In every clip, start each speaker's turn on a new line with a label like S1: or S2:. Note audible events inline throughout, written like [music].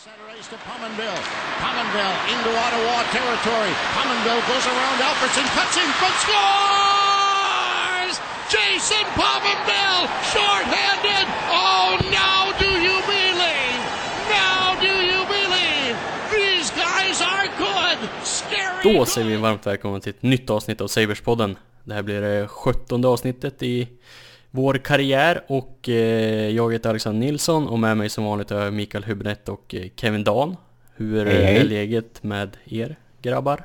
S1: Center ice to Pominville. Pominville into Ottawa territory. Pominville goes around Alfredson, cuts in front, scores! Jason Pominville, short-handed. Oh, now do you believe? Now do you believe? These guys are good. Scary.
S2: Då säger vi varmt välkomna till ett nytt avsnitt av Saberspodden. Det här blir det sjuttonde avsnittet i vår karriär och eh, jag heter Alexander Nilsson och med mig som vanligt jag Mikael Hübinette och eh, Kevin Dan. Hur
S3: Hej, hej.
S2: är läget med er grabbar?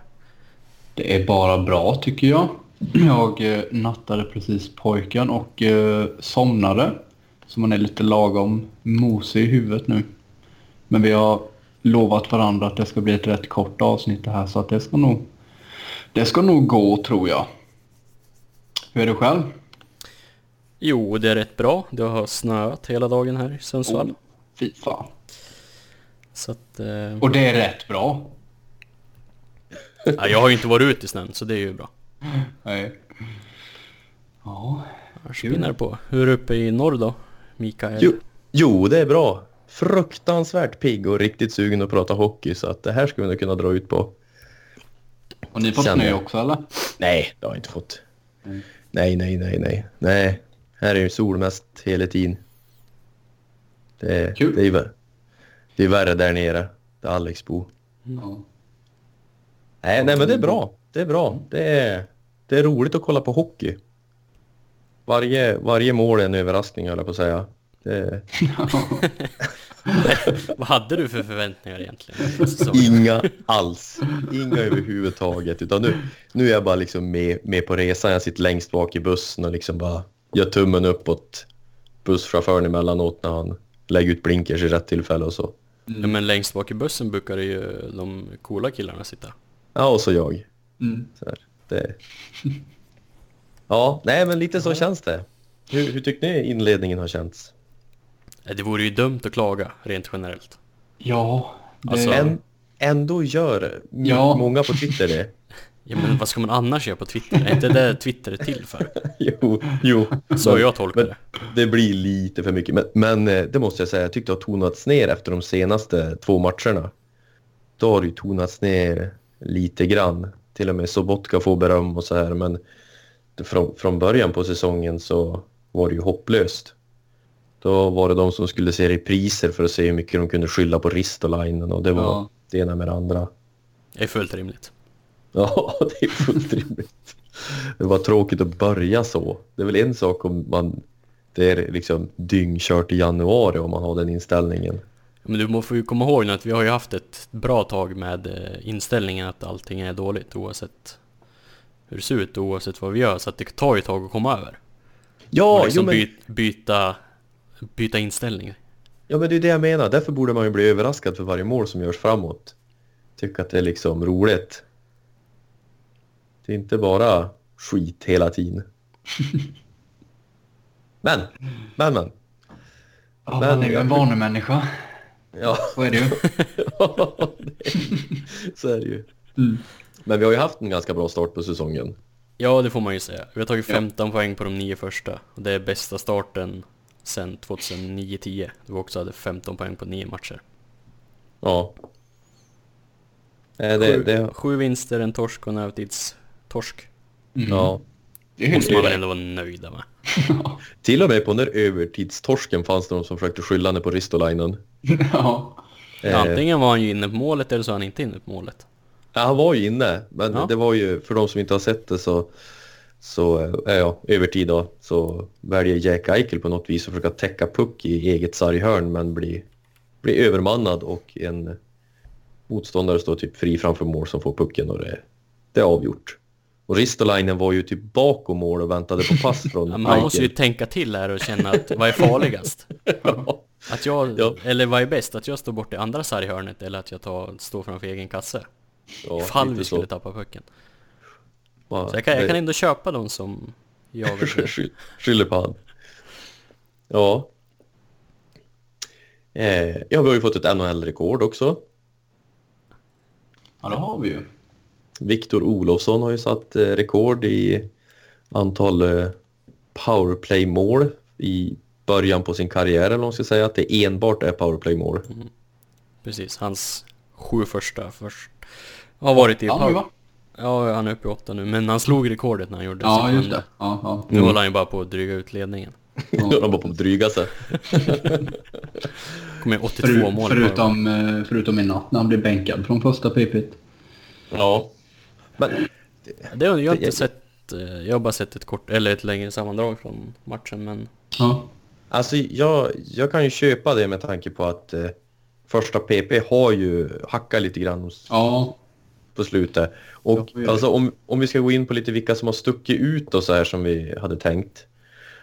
S3: Det är bara bra tycker jag. Jag eh, nattade precis pojken och somnade. Så man är lite lagom mosig i huvudet nu. Men vi har lovat varandra att det ska bli ett rätt kort avsnitt det här så att det ska nog, det ska nog gå tror jag. Hur är det själv?
S2: Jo, det är rätt bra. Det har snöat hela dagen här i Sundsvall.
S3: Oh, fy fan.
S2: Så att... Eh,
S3: Och det är rätt bra.
S2: ja, jag har ju inte varit ute i snön så det är ju bra.
S3: Nej. Ja.
S2: Spinnar det på. Hur är uppe i norr då? Mikael?
S4: Jo, jo, det är bra. Fruktansvärt pigg och riktigt sugen att prata hockey så att det här ska vi nog kunna dra ut på.
S3: Har ni fått snö
S4: jag.
S3: också eller?
S4: Nej, det har jag inte fått.
S3: Mm.
S4: Nej, nej, nej, nej. Nej, här är ju sol mest hela tiden. Det är,
S3: Kul.
S4: Det är, det är värre där nere, där Alex bor.
S3: Ja.
S4: Nej, nej, men det är bra. Det är bra. Det är, det är roligt att kolla på hockey. Varje, varje mål är en överraskning, höll jag på att säga. Det är [laughs]
S2: Vad hade du för förväntningar egentligen?
S4: inga alls. Inga överhuvudtaget. Utan nu, nu är jag bara liksom med, med på resan. Jag sitter längst bak i bussen och liksom bara gör tummen uppåt busschauffören emellanåt när han lägger ut blinkers i rätt tillfälle och så.
S2: Ja, men längst bak i bussen brukar det ju de coola killarna sitta.
S4: Ja, och så jag.
S3: Mm.
S4: Så här, det... Ja, nej men lite så känns det. Hur, hur tyckte ni inledningen har känts?
S2: Det vore ju dumt att klaga rent generellt.
S3: Ja. Det...
S2: Alltså-
S4: Än, ändå gör
S3: Ja.
S4: många på Twitter det.
S2: Ja men vad ska man annars göra på Twitter? Är inte det Twitter är till för? [laughs]
S4: jo, jo.
S2: Så
S4: Men-
S2: jag tolkar det.
S4: Det blir lite för mycket. Men, men eh, det måste jag säga, jag tyckte det har tonats ner efter de senaste två matcherna. Då har det ju tonats ner lite grann. Till och med Sobotka får beröm och så här. Men från, från början på säsongen så var det ju hopplöst. Då var det de som skulle se repriser för att se hur mycket de kunde skylla på Ristolainen och det var
S3: Ja.
S4: det ena med det andra.
S2: Det är fullt rimligt. [laughs]
S4: Ja, det är fullt rimligt. Det var tråkigt att börja så. Det är väl en sak om man det är liksom dyngkört i januari om man har den inställningen.
S2: Men du får ju komma ihåg nu att vi har ju haft ett bra tag med eh, inställningen att allting är dåligt oavsett hur det ser ut och oavsett vad vi gör. Så att det tar ju ett tag att komma över.
S4: Ja,
S2: och liksom
S4: jo, men,
S2: byt, byta, byta inställning.
S4: ja, men det är det jag menar. Därför borde man ju bli överraskad för varje mål som görs framåt. Tycka att det är liksom roligt. Det är inte bara skit hela tiden. Men, men, men.
S3: Ja,
S4: Men-
S3: man är ju en vanemänniska.
S4: Ja,
S3: Så är det ju. [laughs]
S4: så är det ju.
S3: Mm.
S4: Men vi har ju haft en ganska bra start på säsongen.
S2: Ja, det får man ju säga. Vi har tagit
S3: Ja.
S2: 15 poäng på de nio första. Och det är bästa starten sedan 2009-10. Då vi också hade 15 poäng på nio matcher.
S4: Ja. Eh, Det,
S2: sju,
S4: det,
S2: sju vinster, en torsk och en övertidstorsk.
S3: Mm.
S4: ja.
S3: Det är
S2: Måste man väl ändå vara nöjda med. [laughs]
S4: Till och med på den där övertidstorsken fanns det de som försökte skylla henne på Ristolainen. [laughs]
S3: Ja.
S4: Eh,
S2: Antingen var han ju inne på målet eller så var han inte inne på målet.
S4: ja, han var ju inne, men
S2: Ja.
S4: det var ju, för de som inte har sett det så, så eh, ja, övertid då, så väljer Jack Eichel på något vis att försöka täcka puck i eget sarghörn men blir blir övermannad och en motståndare står typ fri framför mål som får pucken och det, det är avgjort. Och Ristolainen var ju typ bakom mål och väntade på pass [laughs] från
S2: Ja, Man måste ju tänka till här och känna att vad är farligast? [laughs]
S4: Ja.
S2: Att jag,
S4: Ja.
S2: eller vad är bäst? Att jag står bort i andra sarghörnet eller att jag tar, står framför egen kasse?
S4: Ja,
S2: Ifall vi
S4: så.
S2: skulle tappa pucken.
S4: Ja,
S2: Så jag kan, jag kan ändå köpa dem som jag vill. [laughs]
S4: Sky- Skyller på han. Ja. Eh, ja, vi har ju fått ett NHL-rekord också.
S3: ja, det har vi ju.
S4: Viktor Olofsson har ju satt eh, rekord i antal eh, powerplay-mål i början på sin karriär, eller vad man ska säga. Att det enbart är powerplay-mål.
S2: precis. Hans sju första först. Har varit i
S3: nu
S2: power... Ja, han är uppe i åtta nu. Men han slog rekordet när han gjorde
S3: Ja,
S2: sin
S3: just det. Ja, ja.
S2: Nu håller han ju bara på att dryga ut ledningen.
S4: De var [laughs] på att dryga sig. [laughs]
S2: Kommer 82
S3: Förut,
S2: mål.
S3: förutom, eh, förutom i natt när han blev bänkad från första PP.
S4: Ja. Men
S2: Det har jag inte sett. eh, Jag har bara sett ett kort, eller ett längre sammandrag från matchen men...
S3: Ja.
S4: Alltså jag, jag kan ju köpa det med tanke på att eh, första PP har ju hackat lite grann hos,
S3: Ja.
S4: på slutet. Och
S3: Ja,
S4: alltså om, om vi ska gå in på lite vilka som har stuckit ut och så här som vi hade tänkt.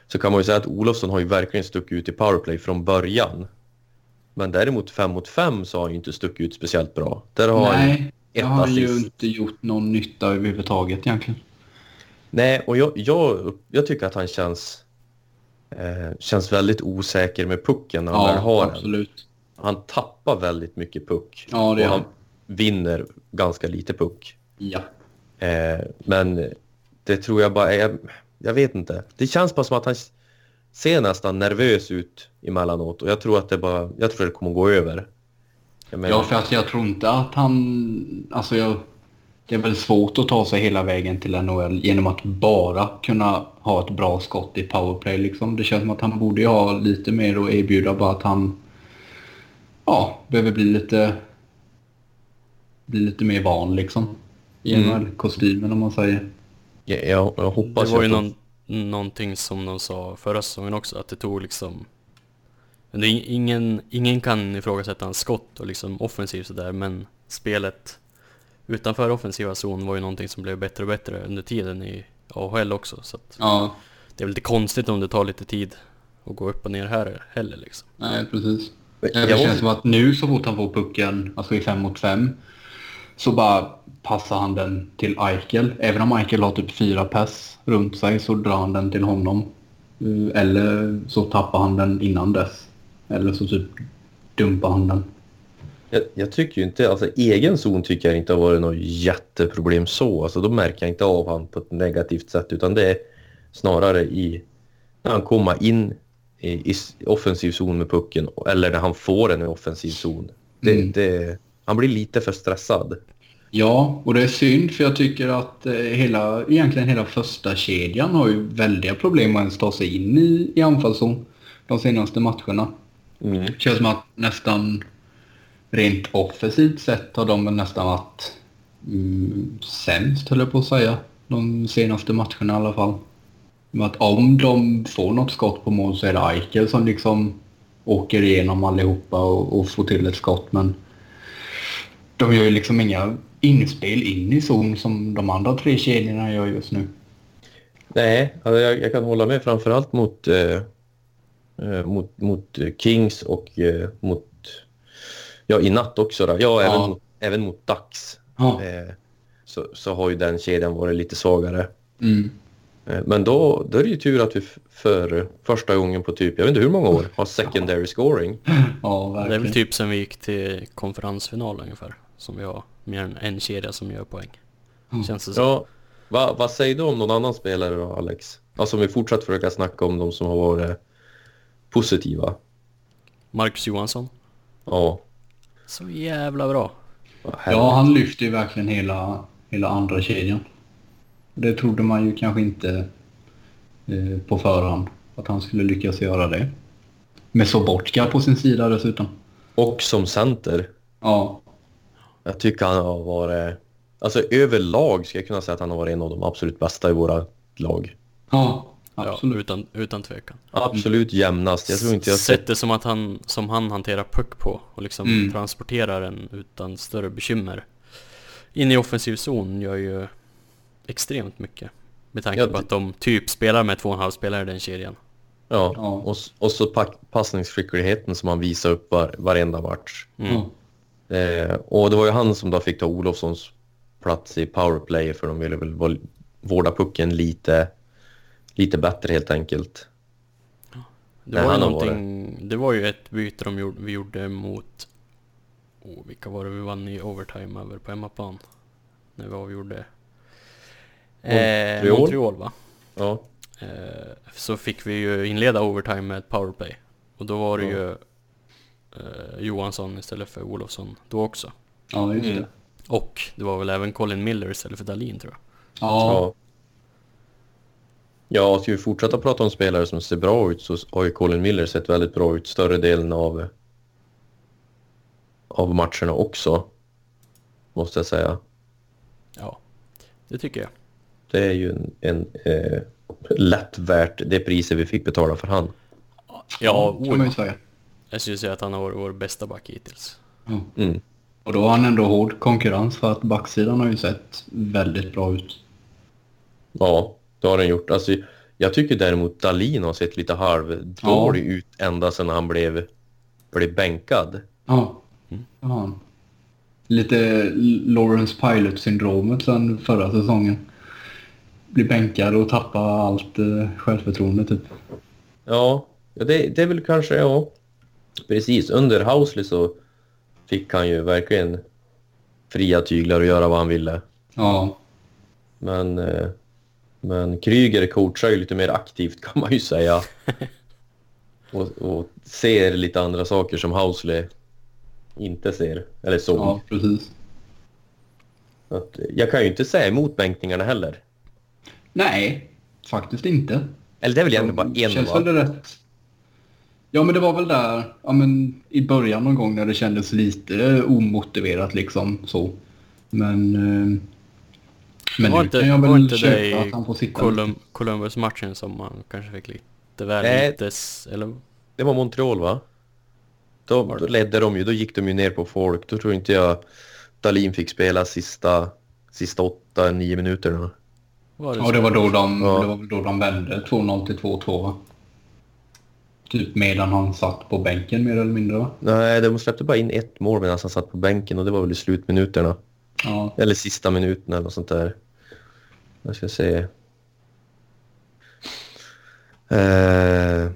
S4: Så kan man ju säga att Olofsson har ju verkligen stuckit ut i powerplay från början. Men däremot 5 mot 5 så har han ju inte stuckit ut speciellt bra. Där har
S3: Nej, jag
S4: ett
S3: har ju
S4: assist.
S3: inte gjort någon nytta överhuvudtaget egentligen.
S4: Nej, och jag, jag, jag tycker att han känns, eh, känns väldigt osäker med pucken när han väl har den.
S3: absolut.
S4: Han tappar väldigt mycket puck.
S3: Ja, det
S4: och han
S3: han.
S4: vinner ganska lite puck.
S3: Ja.
S4: Eh, men det tror jag bara är... Jag vet inte. Det känns bara som att han ser nästan nervös ut emellanåt och jag tror att det bara... Jag tror det kommer att gå över. Menar,
S3: Ja, för att jag tror inte att han... Alltså jag... Det är väl svårt att ta sig hela vägen till NHL genom att bara kunna ha ett bra skott i powerplay liksom. Det känns som att han borde ha lite mer att erbjuda bara att han... Ja, behöver bli lite... Bli lite mer van liksom. I
S4: Mm.
S3: NHL-kostymen om man säger.
S4: jag, jag, jag
S2: Det
S4: hoppas
S2: var ju någon, någonting som de sa förra säsongen också, att det tog liksom... Men det är ingen, ingen kan ifrågasätta hans skott och liksom offensivt sådär, men spelet utanför offensiva zon var ju någonting som blev bättre och bättre under tiden i AHL också, så att
S3: Ja,
S2: det är väl lite konstigt om det tar lite tid att gå upp och ner här heller liksom.
S3: nej precis.
S4: Jag-
S3: Det
S4: jag-
S3: känns som att nu så fort han får pucken, alltså i fem mot fem, så bara passar han den till Eichel. Även om Eichel har typ fyra pass runt sig så drar han den till honom. Eh, Eller så tappar han den innan dess. Eller så typ dumpar han den.
S4: Jag, jag tycker ju inte, alltså egen zon tycker jag inte har varit något jätteproblem så. Alltså då märker jag inte av han på ett negativt sätt utan det är snarare i när han kommer in i, i offensiv zon med pucken eller när han får den i offensiv zon. Det,
S3: Mm.
S4: det, han blir lite för stressad.
S3: Ja, och det är synd för jag tycker att eh, hela, egentligen hela första kedjan har ju väldiga problem att ens ta sig in i, i anfallszon de senaste matcherna.
S4: Mm.
S3: Det känns som att nästan rent offensivt sett har de nästan varit mm, sämst höll jag på att säga. De senaste matcherna i alla fall. Men att om de får något skott på mål så är det Eichel som liksom åker igenom allihopa och, och får till ett skott. Men de gör ju liksom inga inspel in i zon som de andra tre kedjorna gör just nu.
S4: Nej, alltså jag, jag kan hålla med framförallt mot, eh, mot, mot eh, Kings och eh, mot... Ja, i natt också. Då. Ja, även,
S3: Ja.
S4: mot, även mot Dax.
S3: Ja.
S4: Eh, så, så har ju den kedjan varit lite svagare.
S3: Mm.
S4: Eh, Men då, då är det ju tur att vi för första gången på typ, jag vet inte hur många år, har secondary scoring.
S3: Ja,
S2: Det är
S3: verkligen.
S2: väl typ sen vi gick till konferensfinal ungefär, som vi har mer än en kedja som gör poäng.
S3: Mm.
S2: Känns det som.
S4: Ja, va, vad säger du om någon annan spelare då, Alex? Alltså om vi fortsätter försöka snacka om de som har varit positiva.
S2: Marcus Johansson.
S4: Ja.
S2: Så jävla bra.
S3: Ja, han lyfter ju verkligen hela, hela andra kedjan. Det trodde man ju kanske inte eh, på förhand att han skulle lyckas göra det. Med Sobotka på sin sida dessutom.
S4: Och som center.
S3: Ja,
S4: Jag tycker han har varit... Alltså överlag ska jag kunna säga att han har varit en av de absolut bästa i våra lag.
S3: ja
S2: Ja,
S3: absolut.
S2: utan, utan tvekan.
S4: Absolut jämnast. Jag tror inte jag sett...
S2: Sättet som att han, som han hanterar puck på och liksom
S3: Mm.
S2: transporterar den utan större bekymmer. In i offensiv zon gör ju extremt mycket. Med tanke
S4: Ja,
S2: på
S4: det-
S2: att de typ spelar med två och en halv spelare i den kedjan.
S4: Ja.
S3: Ja.
S4: Och, och så pack- passningsskickligheten som han visar upp var, varenda match.
S2: Mm.
S3: Ja.
S4: Eh, och det var ju han som då fick ta Olofssons plats i powerplay för de ville väl vårda pucken lite, lite bättre helt enkelt.
S2: Det var någonting, det var ju ett byte de gjorde, vi gjorde mot, oh, vilka var det vi vann i overtime över på hemmaplan? När vi avgjorde eh,
S4: Montreal?
S2: Montreal va?
S4: Ja.
S2: Eh, så fick vi ju inleda overtime med ett powerplay. Och då var det
S4: Ja.
S2: ju eh, Johansson istället för Olofsson då också.
S3: Ja, just
S4: Mm.
S3: det.
S2: Och det var väl även Colin Miller istället för Dahlin tror jag.
S3: Ja,
S4: Ja. Ska vi fortsätta prata om spelare som ser bra ut så har ju Colin Miller sett väldigt bra ut större delen av, av matcherna också. Måste jag säga.
S2: Ja, det tycker jag.
S4: Det är ju en, en eh, lätt värt det priset vi fick betala för han.
S2: Ja,
S3: kan man ju säga.
S2: jag skulle säga att han har varit vår bästa back hittills.
S3: Ja.
S4: Mm.
S3: Och då har han ändå hård konkurrens för att backsidan har ju sett väldigt bra ut.
S4: Ja, det har den gjort. Alltså, jag tycker däremot Dalin har sett lite halvdålig ut ända sedan han blev, blev bänkad.
S3: Ja, det har han. Lite Lawrence Pilot-syndromet sen förra säsongen. Bli bänkad och tappa allt eh, självförtroende typ.
S4: Ja, ja det, det är väl kanske, ja. Precis, under Housley så fick han ju verkligen fria tyglar och göra vad han ville.
S3: Ja,
S4: Men, eh, men Kryger coachar ju lite mer aktivt kan man ju säga. [laughs] Och, och ser lite andra saker som Housley inte ser, eller såg.
S3: ja precis.
S4: Att, eh, jag kan ju inte säga emot bänkningarna heller.
S3: Nej, faktiskt inte.
S4: Eller det är väl egentligen bara en
S3: Känns
S4: va?
S3: väl det rätt. Ja, men det var väl där ja, men i början någon gång när det kändes lite omotiverat liksom så. Men... Men
S2: var
S3: nu
S2: inte,
S3: kan jag
S2: var
S3: väl
S2: inte det
S3: köpa
S2: i
S3: att han får sitta
S2: Colum, Columbus-matchen som man kanske fick lite väl
S4: Nej.
S2: lite... Eller
S4: Det var Montreal va? Då,
S2: Var
S4: ledde de ju, då gick de ju ner på folk. Då tror inte jag Dalin fick spela sista, sista åtta, nio minuterna.
S2: var det
S3: Ja, det var då de,
S4: Ja.
S3: det var då de vände 2-0 till 2-2 va? Typ medan han satt på bänken mer eller mindre va?
S4: Nej, de släppte bara in ett mål medan han satt på bänken och det var väl i slutminuterna.
S3: Ja.
S4: Eller sista minuten eller något sånt där. Jag ska se. Eh,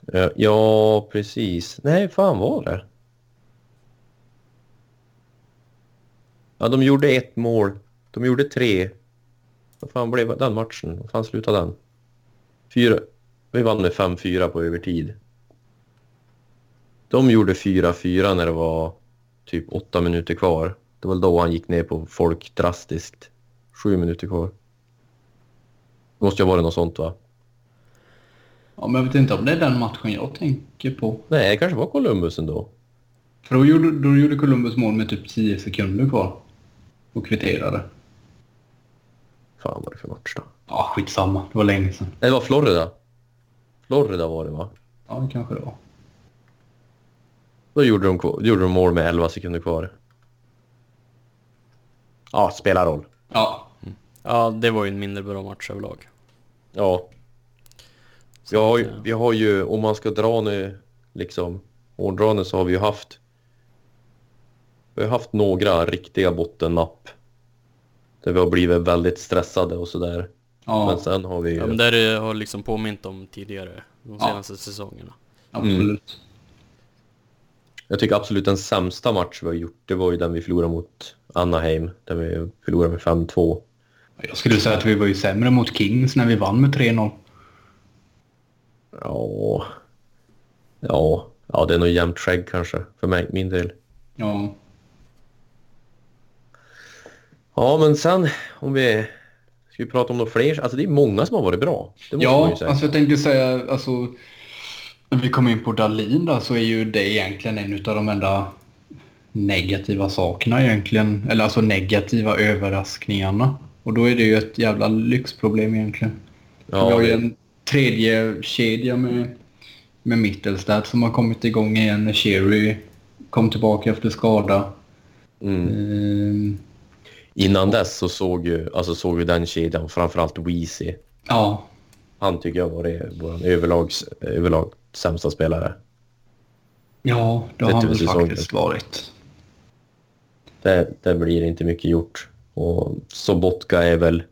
S4: ja, ja, precis. Nej, fan var det? Ja, de gjorde ett mål. De gjorde tre. Vad fan blev den matchen? Vad fan slutade den? Fyra. Vi vann med 5-4 på övertid. De gjorde 4-4 när det var typ åtta minuter kvar. Det var då han gick ner på folk drastiskt. Sju minuter kvar. Det måste ju ha varit något sånt va?
S3: ja, men jag vet inte om det är den matchen jag tänker på.
S4: Nej, det kanske var Columbus ändå.
S3: För då gjorde, då gjorde Columbus mål med typ 10 sekunder kvar. Och kvitterade.
S4: Fan vad det för match då?
S3: Ja, skitsamma. Det var länge sedan.
S4: Nej, det var Florida. Florida var det va?
S3: Ja, det kanske det var.
S4: Då gjorde de, gjorde de mål med 11 sekunder kvar. Ja, spelar roll.
S3: Ja,
S2: Ja, det var ju en mindre bra match överlag.
S4: Ja. Vi har, ju, vi har ju, om man ska dra nu, liksom, hårdra nu så har vi ju haft vi har haft några riktiga bottennapp. Där vi har blivit väldigt stressade och sådär. Men
S3: ja
S4: sen har vi ju...
S2: Ja, men där det har liksom påmint om tidigare, de
S3: Ja.
S2: senaste säsongerna.
S3: absolut.
S4: Jag tycker absolut den sämsta match vi har gjort, det var ju den vi förlorade mot Anaheim. Där vi förlorade med 5-2.
S3: Jag skulle säga att vi var ju sämre mot Kings när vi vann med 3-0.
S4: Ja... Ja, ja det är nog jämnt skägg kanske, för mig, min del.
S3: Ja.
S4: Ja, men sen om vi... Ska vi prata om några fler? Alltså det är många som har varit bra.
S3: Ja, alltså jag tänkte säga, alltså... När vi kommer in på Dalin där så är ju det egentligen en av de enda negativa sakerna egentligen. Eller alltså negativa överraskningarna. Och då är det ju ett jävla lyxproblem egentligen.
S4: ja,
S3: vi har ju en tredje kedja med, med Mittelstadt som har kommit igång igen när Sherry kom tillbaka efter skada.
S4: mm.
S3: Ehm,
S4: Innan dess så såg ju, alltså såg ju den kedjan, framförallt Weezy.
S3: ja,
S4: Han tycker jag var det, vår överlags, överlag sämsta spelare.
S3: ja, det har han väl faktiskt varit.
S4: Det, det blir inte mycket gjort. Och Sobotka är väl...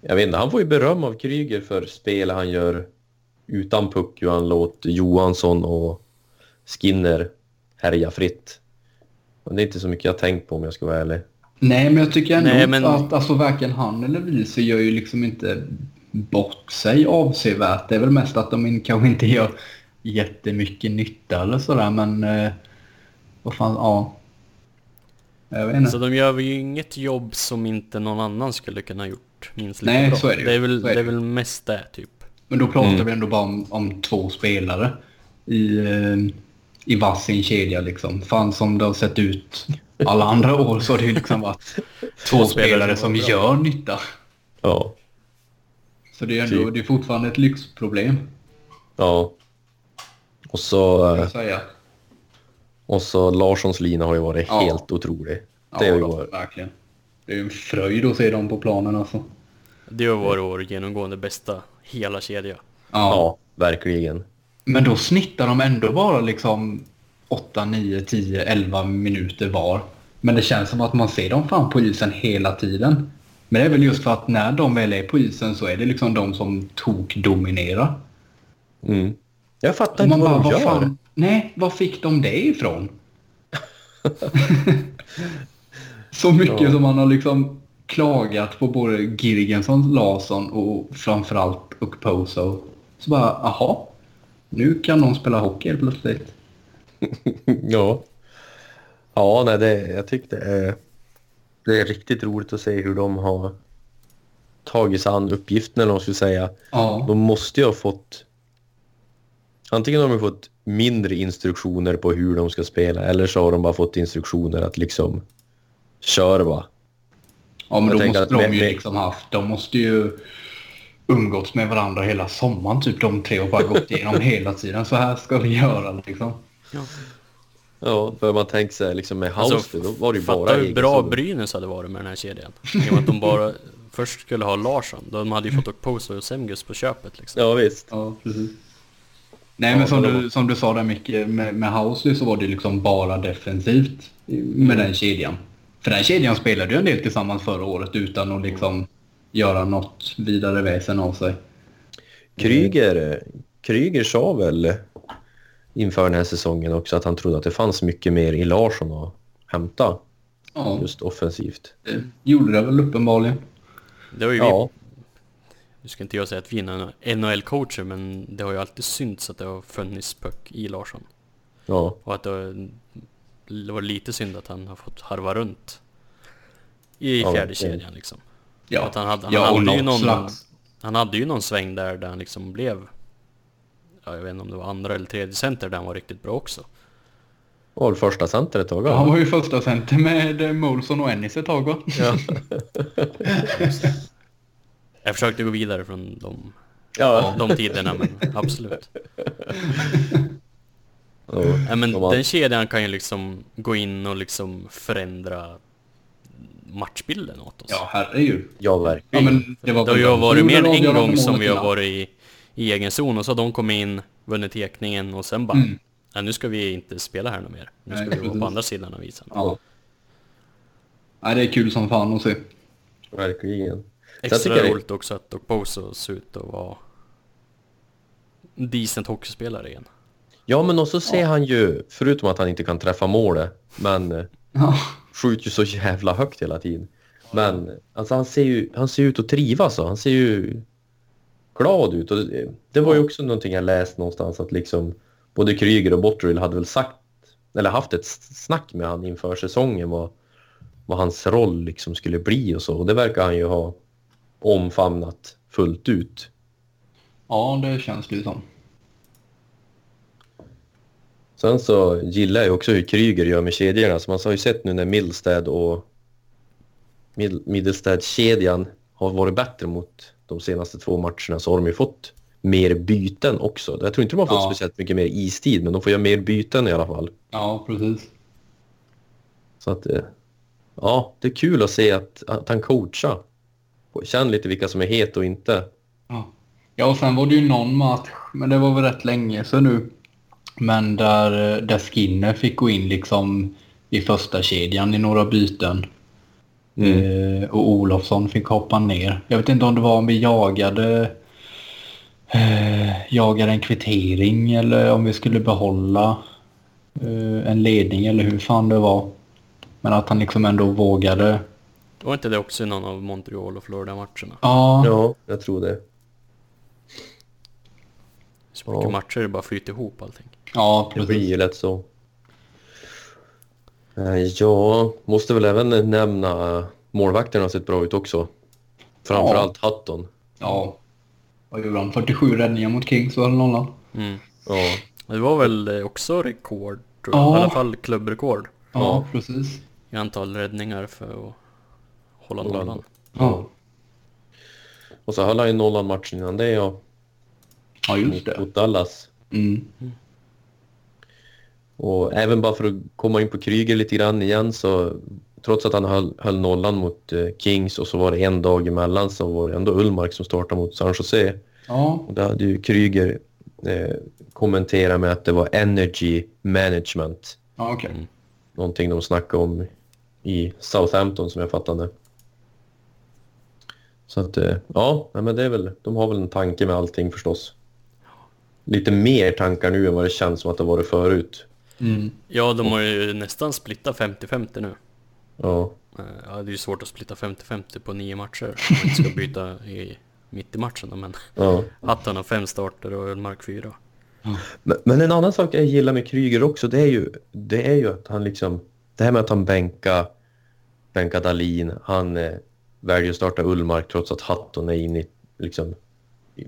S4: Jag vet inte, han får ju beröm av Kryger för spel han gör utan puck. Han låter Johansson och Skinner härja fritt. Men det är inte så mycket jag tänkt på om jag ska vara ärlig.
S3: Nej, men jag tycker ändå
S2: Nej, men-
S3: att alltså, varken han eller Wiese gör ju liksom inte bort sig avsevärt. Det är väl mest att de in- kanske inte gör jättemycket nytta eller sådär men eh, vad fan, ja.
S2: Så de gör ju inget jobb som inte någon annan skulle kunna ha gjort minst lika
S3: Nej,
S2: bra.
S3: så är det ju.
S2: Det är väl, det är
S3: det.
S2: väl mest det typ.
S3: Men då pratar
S4: Mm.
S3: vi ändå bara om, om två spelare i, eh, i varsin kedja liksom. Fan som det har sett ut alla andra år så har det ju liksom varit [laughs] två
S2: spelare
S3: spelare
S2: som
S3: gör nytta.
S4: Ja.
S3: Så det är ändå
S4: Typ.
S3: det är fortfarande ett lyxproblem.
S4: Ja. Och så,
S3: säga.
S4: Och så Larssons lina har ju varit
S3: Ja.
S4: helt otrolig.
S3: Ja,
S4: Det har ju
S3: då,
S4: varit...
S3: verkligen. Det är ju en fröjd att se dem på planen alltså.
S2: Det har varit vår genomgående bästa hela kedja.
S3: Ja.
S4: Ja, verkligen.
S3: Men då snittar de ändå bara liksom 8, 9, 10, 11 minuter var. Men det känns som att man ser dem fan på isen hela tiden. Men det är väl just för att när de väl är på isen så är det liksom de som tok-dominerar.
S4: Mm. Jag fattar inte vad
S3: bara,
S4: de
S3: vad
S4: gör.
S3: fan, nej, var fick de det ifrån? [laughs] så mycket
S4: Ja.
S3: som man har liksom klagat på både Girgensson, Larsson och framförallt Okposo. Så bara, aha, nu kan någon spela hockey helt plötsligt. [laughs]
S4: Ja. Ja, nej, det, jag tyckte det är, det är riktigt roligt att se hur de har tagit sig an uppgiften eller vad man skulle säga.
S3: Ja.
S4: De måste ju ha fått... Antingen har de fått mindre instruktioner på hur de ska spela eller så har de bara fått instruktioner att liksom köra va.
S3: Ja, men då måste
S4: att
S3: de ju liksom haft, de måste ju umgåtts med varandra hela sommaren typ de tre och bara gått igenom [laughs] hela tiden. Så här ska vi göra liksom.
S4: Ja, för man tänker sig liksom med House,
S2: Alltså,
S4: då var det ju bara
S2: hur bra
S4: zon.
S2: Brynäs hade varit med den här kedjan. I och med att de bara [laughs] först skulle ha Larsson. De hade ju fått Okposo och Semgus på köpet liksom.
S4: Ja, visst.
S3: Ja, precis. Nej,
S4: Ja,
S3: men som du, som du sa där mycket med, med Housley så var det liksom bara defensivt med
S4: Mm.
S3: den kedjan. För den kedjan spelade ju en del tillsammans förra året utan att liksom göra något vidare väsen av sig.
S4: Kryger, Kryger sa väl inför den här säsongen också att han trodde att det fanns mycket mer i Larsson att hämta
S3: Ja,
S4: just offensivt.
S3: det gjorde det väl uppenbarligen.
S2: Det var ju vi,
S4: Ja,
S2: nu ska inte jag säga att vi är NHL-coacher men det har ju alltid synts att det har funnits puck i Larsson.
S4: ja,
S2: Och att det, var lite synd att han har fått harva runt i
S4: Ja,
S2: fjärde
S4: verkligen.
S2: kedjan liksom.
S3: Ja,
S2: Att han hade, han
S3: ja och
S2: hade ju någon,
S3: slags...
S2: han hade ju någon sväng där, där han liksom blev Ja, jag vet inte om det var andra eller tredje center där han var riktigt bra också.
S4: var väl första center ett tag.
S3: Ja, Han
S4: va?
S3: var ju första center med eh, Molson och Ennis ett tag va?
S4: Ja. [laughs] [laughs]
S2: Jag försökte gå vidare från de,
S4: Ja.
S2: de tiderna men absolut.
S4: Ja.
S2: Men den kedjan kan ju liksom gå in och liksom förändra matchbilden åt oss.
S3: Ja, herregud.
S4: ja,
S3: Ja,
S4: verkligen.
S3: men det var
S2: Det har ju varit mer än en gång som vi har varit i, i egen zon och så har de kommit in, vunnit tekningen och sen bara
S3: Mm.
S2: Nej, nu ska vi inte spela här något mer. Nu ska
S3: Nej,
S2: vi vara
S3: precis.
S2: på andra sidan av isen.
S3: Ja. Nej, det är kul som fan att se.
S4: Verkligen.
S2: Extra
S4: tycker jag-
S2: roligt också att Okposo ser ut att vara en decent hockeyspelare igen.
S4: Ja, men också ser han ju, förutom att han inte kan träffa målet, men eh,
S3: Ja.
S4: skjuter ju så jävla högt hela tiden. Men alltså, han, ser ju, han ser ut att trivas och han ser ju glad ut. Och det, det var ju också någonting jag läst någonstans att liksom både Kryger och Botterill hade väl sagt, eller haft ett snack med han inför säsongen vad, vad hans roll liksom skulle bli och så. Och det verkar han ju ha omfamnat fullt ut.
S3: ja, det känns det ju som.
S4: Sen så gillar jag också hur Kryger gör med kedjorna. Så man har ju sett nu när Middlestad och Mid- Middlestad-kedjan har varit bättre mot de senaste två matcherna så har de ju fått mer byten också. Jag tror inte de har fått
S3: Ja.
S4: speciellt mycket mer istid, men de får göra mer byten i alla fall.
S3: Ja, precis.
S4: Så att, eh, ja, det är kul att se att, att han coachar. Känn lite vilka som är het och inte.
S3: Ja. ja, och sen var det ju någon match, men det var väl rätt länge sedan nu. Men där, där Skinner fick gå in liksom i första kedjan i några byten. Eh, och Olofsson fick hoppa ner. Jag vet inte om det var om vi jagade eh, jagade en kvittering eller om vi skulle behålla eh, en ledning eller hur fan det var. Men att han liksom ändå vågade.
S2: Var inte det också i någon av Montreal och Florida-matcherna?
S3: Ja,
S4: Ja, jag tror det.
S2: Så mycket
S4: Ja.
S2: matcher det bara flyter ihop allting.
S3: Ja,
S4: Det blir
S3: precis.
S4: ju lätt så. Eh, Ja, måste väl även nämna målvakterna har sett bra ut också. Framförallt Hutton.
S3: Ja. Vad gjorde han? 47 räddningar mot Kings var det nollan?
S2: Mm.
S4: Ja,
S2: Det var väl eh, också rekord, tror jag.
S3: Ja.
S2: i alla fall klubbrekord
S3: Ja,
S4: Ja.
S3: precis.
S2: i antal räddningar för att hålla
S4: Hålla
S2: nollan.
S3: Ja,
S4: och så höll han ju nollan matchen innan det ja,
S3: ja just
S4: mot,
S3: det.
S4: mot Dallas.
S3: Mm.
S4: Och även bara för att komma in på Kryger lite grann igen så trots att han höll, höll nollan mot eh, Kings och så var det en dag emellan så var det ändå Ullmark som startade mot San Jose.
S3: Ja,
S4: Och där hade ju Kryger eh, kommenterat med att det var energy management.
S3: ja okej.
S2: Mm.
S4: Någonting de snackade om i Southampton som jag fattade. Så att eh, ja, men det är väl, de har väl en tanke med allting förstås. Lite mer tankar nu än vad det känns som att det varit förut.
S3: Mm.
S2: Ja, de har ju nästan splittat 50-50 nu.
S4: Ja,
S2: Eh, Ja, det är ju svårt att splitta 50-50 på nio matcher. Om man inte ska byta i, mitt i matchen då, men
S4: ja.
S2: Hatton har fem starter och Ölmark fyra.
S4: Men, men en annan sak jag gillar med Kryger också, det är ju, det är ju att han liksom... Det här med att han bänka, bänka Dalin, han eh, väljer att starta Ullmark trots att Hatton är inne i, liksom,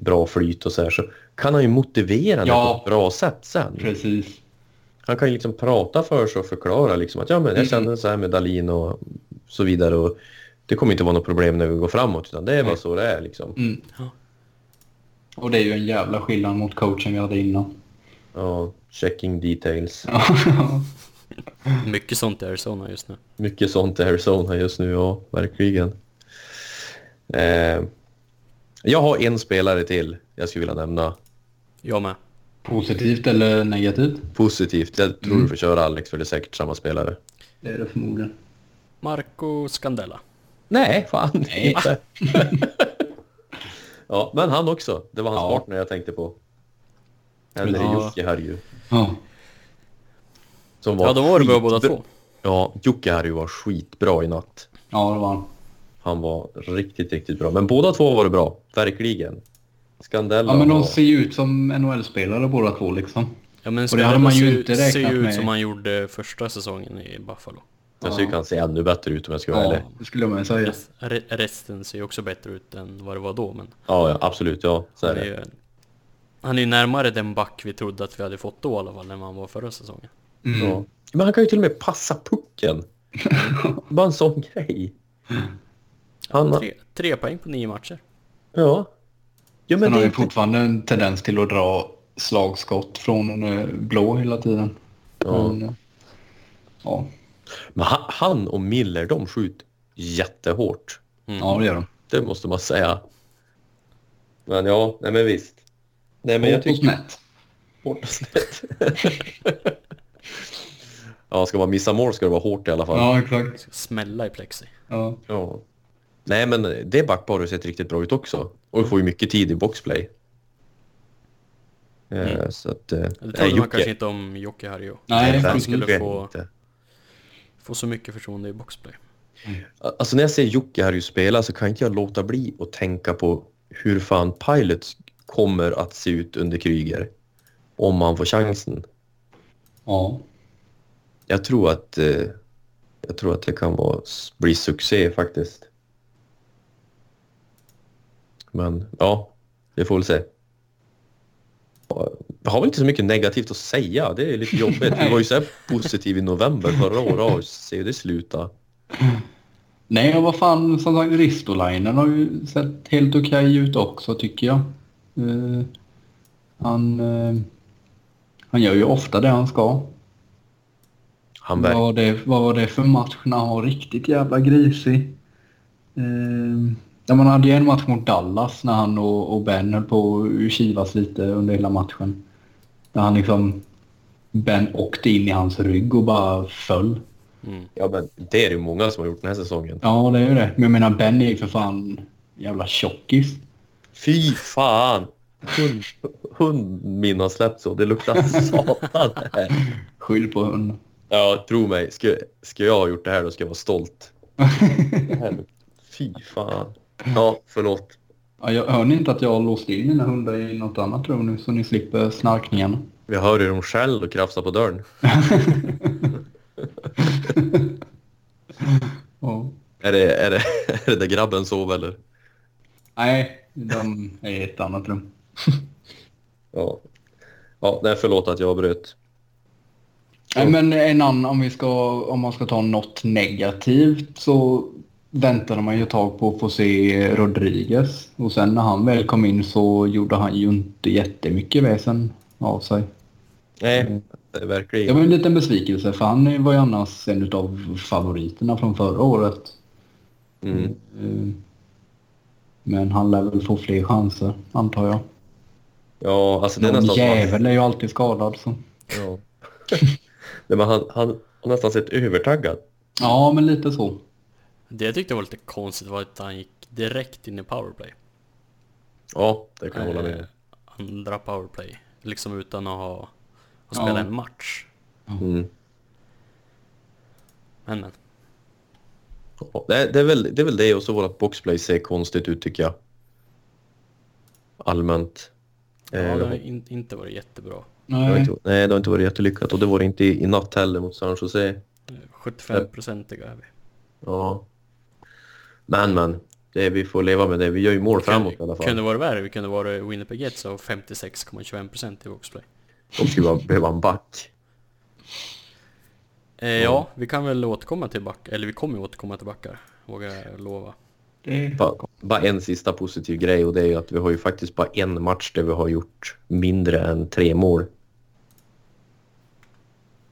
S4: bra flyt och så här, så kan han ju motivera det
S3: Ja.
S4: på ett bra sätt sen.
S3: Precis.
S4: Han kan ju liksom prata för sig och förklara liksom att ja, men jag
S3: Mm.
S4: känner så här med Dalin och så vidare. Och det kommer inte vara något problem när vi går framåt, utan det är bara så det är liksom.
S3: Mm.
S2: Ja.
S3: Och det är ju en jävla skillnad mot coachen vi hade innan.
S4: Ja, checking details. [laughs]
S2: Mycket sånt i Arizona just nu.
S4: Mycket sånt i Arizona just nu, ja, verkligen. Eh, jag har en spelare till jag skulle vilja nämna.
S2: Jag med.
S3: Positivt eller negativt?
S4: Positivt. Jag tror
S3: Mm.
S4: du får köra Alex, för det är säkert samma spelare.
S3: Det är det förmodligen.
S2: Marco Scandella.
S4: Nej, fan
S3: Nej. [laughs]
S4: inte. ja, men han också. Det var hans
S3: Ja.
S4: partner jag tänkte på. Eller
S2: Ja.
S4: Jocke Harju.
S3: Ja.
S4: Som var
S2: Ja, de var det bra båda
S4: skitbra-
S2: två.
S4: Ja, Jocke Harju var skitbra i natt.
S3: Ja, det var han.
S4: Han var riktigt, riktigt bra. Men båda två var det bra. Verkligen. Skandella
S3: Ja, men de
S4: var...
S3: ser ju ut som NHL-spelare båda två liksom.
S2: Ja men
S3: Och det hade man ju
S2: Scandella
S3: inte
S2: ser, ser
S3: räknat
S2: ju ut
S3: med.
S2: som han gjorde första säsongen i Buffalo.
S4: Jag tycker han ser ännu bättre ut om jag ska vara
S3: Ja,
S4: ärlig.
S3: det skulle jag med säga.
S2: Rest- re- Resten ser ju också bättre ut än vad det var då men
S4: Ja, ja, absolut. Ja, så är det.
S2: ju han är ju närmare den back vi trodde att vi hade fått då i alla fall än vad han var förra säsongen.
S3: Mm.
S4: Ja. Men han kan ju till och med passa pucken. [laughs] Bara en sån grej. Han har...
S2: Tre, tre poäng på nio matcher.
S4: Ja. Ja, men
S3: har
S4: det
S3: ju fortfarande en tendens till att dra slagskott från eh, blå hela tiden.
S4: Ja.
S3: Men, eh, ja.
S4: Men han, han och Miller, de skjuter jättehårt.
S2: Mm.
S3: ja, det gör de.
S4: Det måste man säga. Men ja, nej men visst. Nej men jag tycker...
S3: snett.
S4: Hårt och snett. [laughs] ja, ska man missa mål ska det vara hårt i alla fall.
S3: Ja, exakt.
S2: Smälla i plexi.
S3: Ja.
S4: Ja. Nej, men det backpar har sett riktigt bra ut också. Och får ju mycket tid i boxplay. Eh,
S2: Mm.
S4: Så att...
S2: Det
S4: nej,
S2: trodde man kanske inte om Jocke Harjo.
S3: Nej,
S2: han skulle få,
S4: inte.
S2: få så mycket förtroende i boxplay.
S4: Alltså när jag ser Jocke här ju spela så kan inte jag låta bli att tänka på hur fan Pilots kommer att se ut under Kryger. Om han får chansen.
S3: ja.
S4: Jag tror att, eh, jag tror att det kan vara, bli succé faktiskt. Men ja, vi får väl se. Jag har väl inte så mycket negativt att säga. Det är lite jobbigt. Vi var ju så här positiv i november förra året och se hur det sluta.
S3: Nej, och vad fan, som sagt, Ristolainen har ju sett helt okej ut också tycker jag. Eh, han, eh, han gör ju ofta det han ska.
S4: Han
S3: Vad var, det, vad var det för match när han var riktigt jävla grisig? Eh, ja, man hade ju en match mot Dallas när han och, och Ben höll på att kivas lite under hela matchen. Där han liksom... Ben åkte in i hans rygg och bara föll.
S2: Mm.
S4: Ja, men det är det ju många som har gjort den här säsongen.
S3: Ja, det är ju det. Men jag menar, Ben är ju för fan jävla tjockis.
S4: Fy fan! Hund, hund min har släppt så. Det luktar satan här.
S3: Skyll på hunden.
S4: Ja, tro mig. Ska, ska jag ha gjort det här då ska jag vara stolt. [laughs] Fy fan. Ja, förlåt.
S3: Ja, jag, hör ni inte att jag har låst in mina hundar i något annat rum nu så ni slipper snarkningarna?
S4: Vi hör hur de skäll och krafsar på dörren. [laughs]
S3: Ja.
S4: Är det, är det, är det där grabben sover eller?
S3: Nej, de är i ett annat rum. [laughs]
S4: Ja. Ja, nej, förlåt att jag avbröt.
S3: Nej, men en annan, om, vi ska, om man ska ta något negativt så väntade man ju ett tag på att få se Rodriguez. Och sen när han väl kom in så gjorde han ju inte jättemycket väsen av sig.
S4: Nej, är verkligen.
S3: Det var en liten besvikelse för han var ju annars en av favoriterna från förra året.
S4: Mm.
S3: Eh, Men han lär väl få fler chanser, antar jag.
S4: Ja, alltså det är
S3: Någon
S4: nästan...
S3: jävel är ju alltid skadad så.
S4: Ja. [laughs] Nej, men han, han har nästan sett övertaggad.
S3: Ja, men lite så.
S2: Det jag tyckte var lite konstigt var att han gick direkt in i powerplay.
S4: Ja, det kan jag hålla med
S2: Eh. Andra powerplay. Liksom utan att ha, ha spelat
S3: Ja.
S2: en match.
S4: Mm.
S2: Men men.
S4: Ja, det, är- det, är väl, det är väl det och så vårt boxplay ser konstigt ut tycker jag. Allmänt.
S2: Ja,
S4: Eh,
S2: det har in, inte varit jättebra.
S4: det har
S3: Nej.
S4: inte, nej, det har inte varit jättelyckat och det var det inte i, i natt heller mot San Jose.
S2: 75-procentiga är vi.
S4: Ja. Men men, det, vi får leva med det. Vi gör ju mål framåt i alla fall.
S2: Kunde vara värre. Vi kunde vara Winnipeg Jets och 56,25% i boxplay.
S4: De skulle bara behöva en back.
S2: Eh, ja, vi kan väl återkomma till back, eller vi kommer återkomma till backar, vågar jag lova.
S3: Det...
S4: Bara, bara en sista positiv grej och det är ju att vi har ju faktiskt bara en match där vi har gjort mindre än tre mål.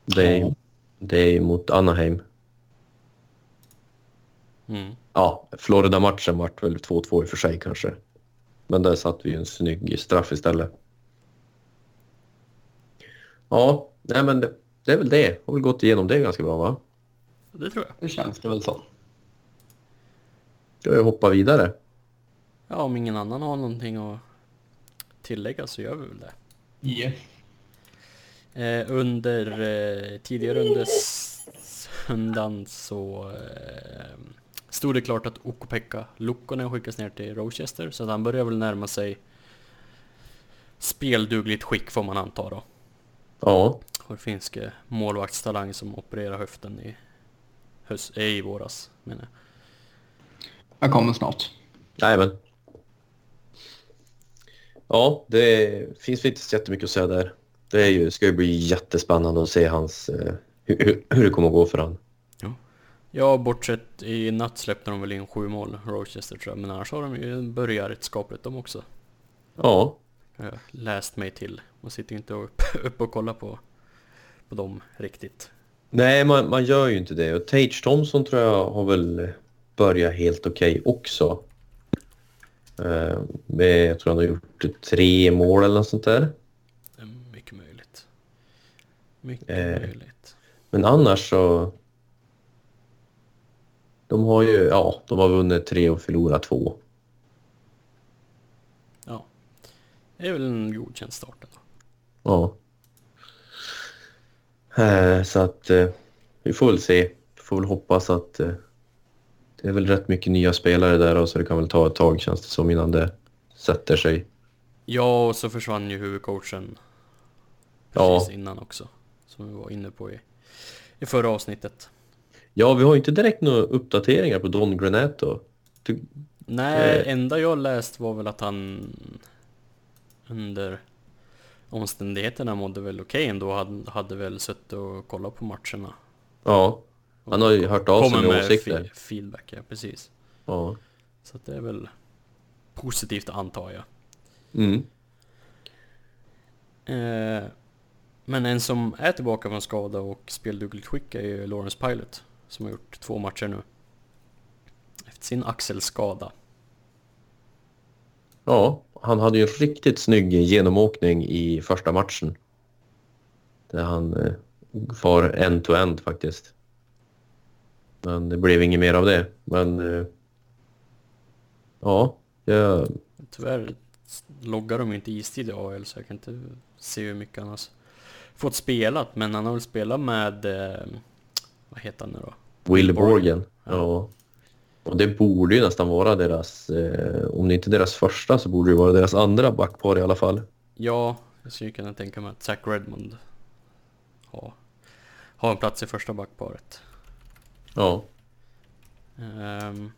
S4: Det är,
S3: Ja.
S4: det är mot Anaheim.
S2: Mm.
S4: Ja, Florida-matchen vart väl 2-2 i och för sig kanske. Men där satt vi ju en snygg straff istället. Ja, nej men det, det är väl det. Har väl gått igenom det ganska bra va?
S2: Det tror jag.
S3: det känns det väl så.
S4: Ska jag hoppa vidare?
S2: Ja, om ingen annan har någonting att tillägga så gör vi väl det.
S3: Yes.
S2: Eh, under eh, tidigare under söndagen så eh, stod det klart att Okopekka Lukkonen skickas ner till Rochester så att han börjar väl närma sig speldugligt skick får man anta då.
S4: Ja,
S2: Vår finske målvaktstalang som opererar höften i, höst, eh, i våras menar jag.
S3: Jag kommer snart.
S4: nej men. Ja, det finns inte så jättemycket att säga där. Det är ju, ska ju bli jättespännande att se hans, eh, hur, hur, det kommer att gå för han.
S2: Ja, bortsett i natt släppte de väl in sju mål, Rochester tror jag, men annars har de ju börjat rätt skapligt de också.
S4: Ja,
S2: Jag läst mig till. Man sitter ju inte upp, [laughs] upp och kollar på, på dem riktigt.
S4: nej man, man gör ju inte det. Och Tage Thompson tror jag har väl börjat helt okej också. Eh, med, jag tror han har gjort tre mål eller något sånt där.
S2: Mycket möjligt. Mycket
S4: Eh.
S2: möjligt.
S4: Men annars så... De har ju, ja, de har vunnit tre och förlorat två.
S2: Ja. Det är väl en godkänd start ändå.
S4: Ja. Eh, så att eh, vi får väl se. Vi får väl hoppas att eh, det är väl rätt mycket nya spelare där och så det kan väl ta ett tag känns det som innan det sätter sig.
S2: Ja, och så försvann ju huvudcoachen
S4: Ja.
S2: precis innan också. Som vi var inne på i, i förra avsnittet.
S4: Ja, vi har inte direkt några uppdateringar på Don Granato. Ty-
S2: Nej,
S4: Eh.
S2: enda jag läst var väl att han under omständigheterna mådde väl okej ändå. Hade, hade väl suttit och kollat på matcherna.
S4: Ja, han har ju hört av sig med
S2: med
S4: åsikter.
S2: fe- feedback, ja precis.
S4: Ja.
S2: Så det är väl positivt antar jag.
S4: Mm.
S2: Eh, men en som är tillbaka från skada och speldugligt skick är ju Lawrence Pilot. Som har gjort två matcher nu. Efter sin axelskada.
S4: Ja, han hade ju en riktigt snygg genomåkning i första matchen. Där han eh, far end-to-end faktiskt. Men det blev inget mer av det. Men eh, ja, jag,
S2: Tyvärr loggar de inte istid i AL så jag kan inte se hur mycket han har fått spelat. Men han har väl spelat med, eh, vad heter han nu då?
S4: Will
S2: Borgen.
S4: Ja. Och det borde ju nästan vara deras, eh, om det inte är deras första så borde det vara deras andra backpar i alla fall.
S2: Ja, jag skulle kunna tänka mig att Zach Redmond har, har en plats i första backparet.
S4: Ja,
S2: Ehm,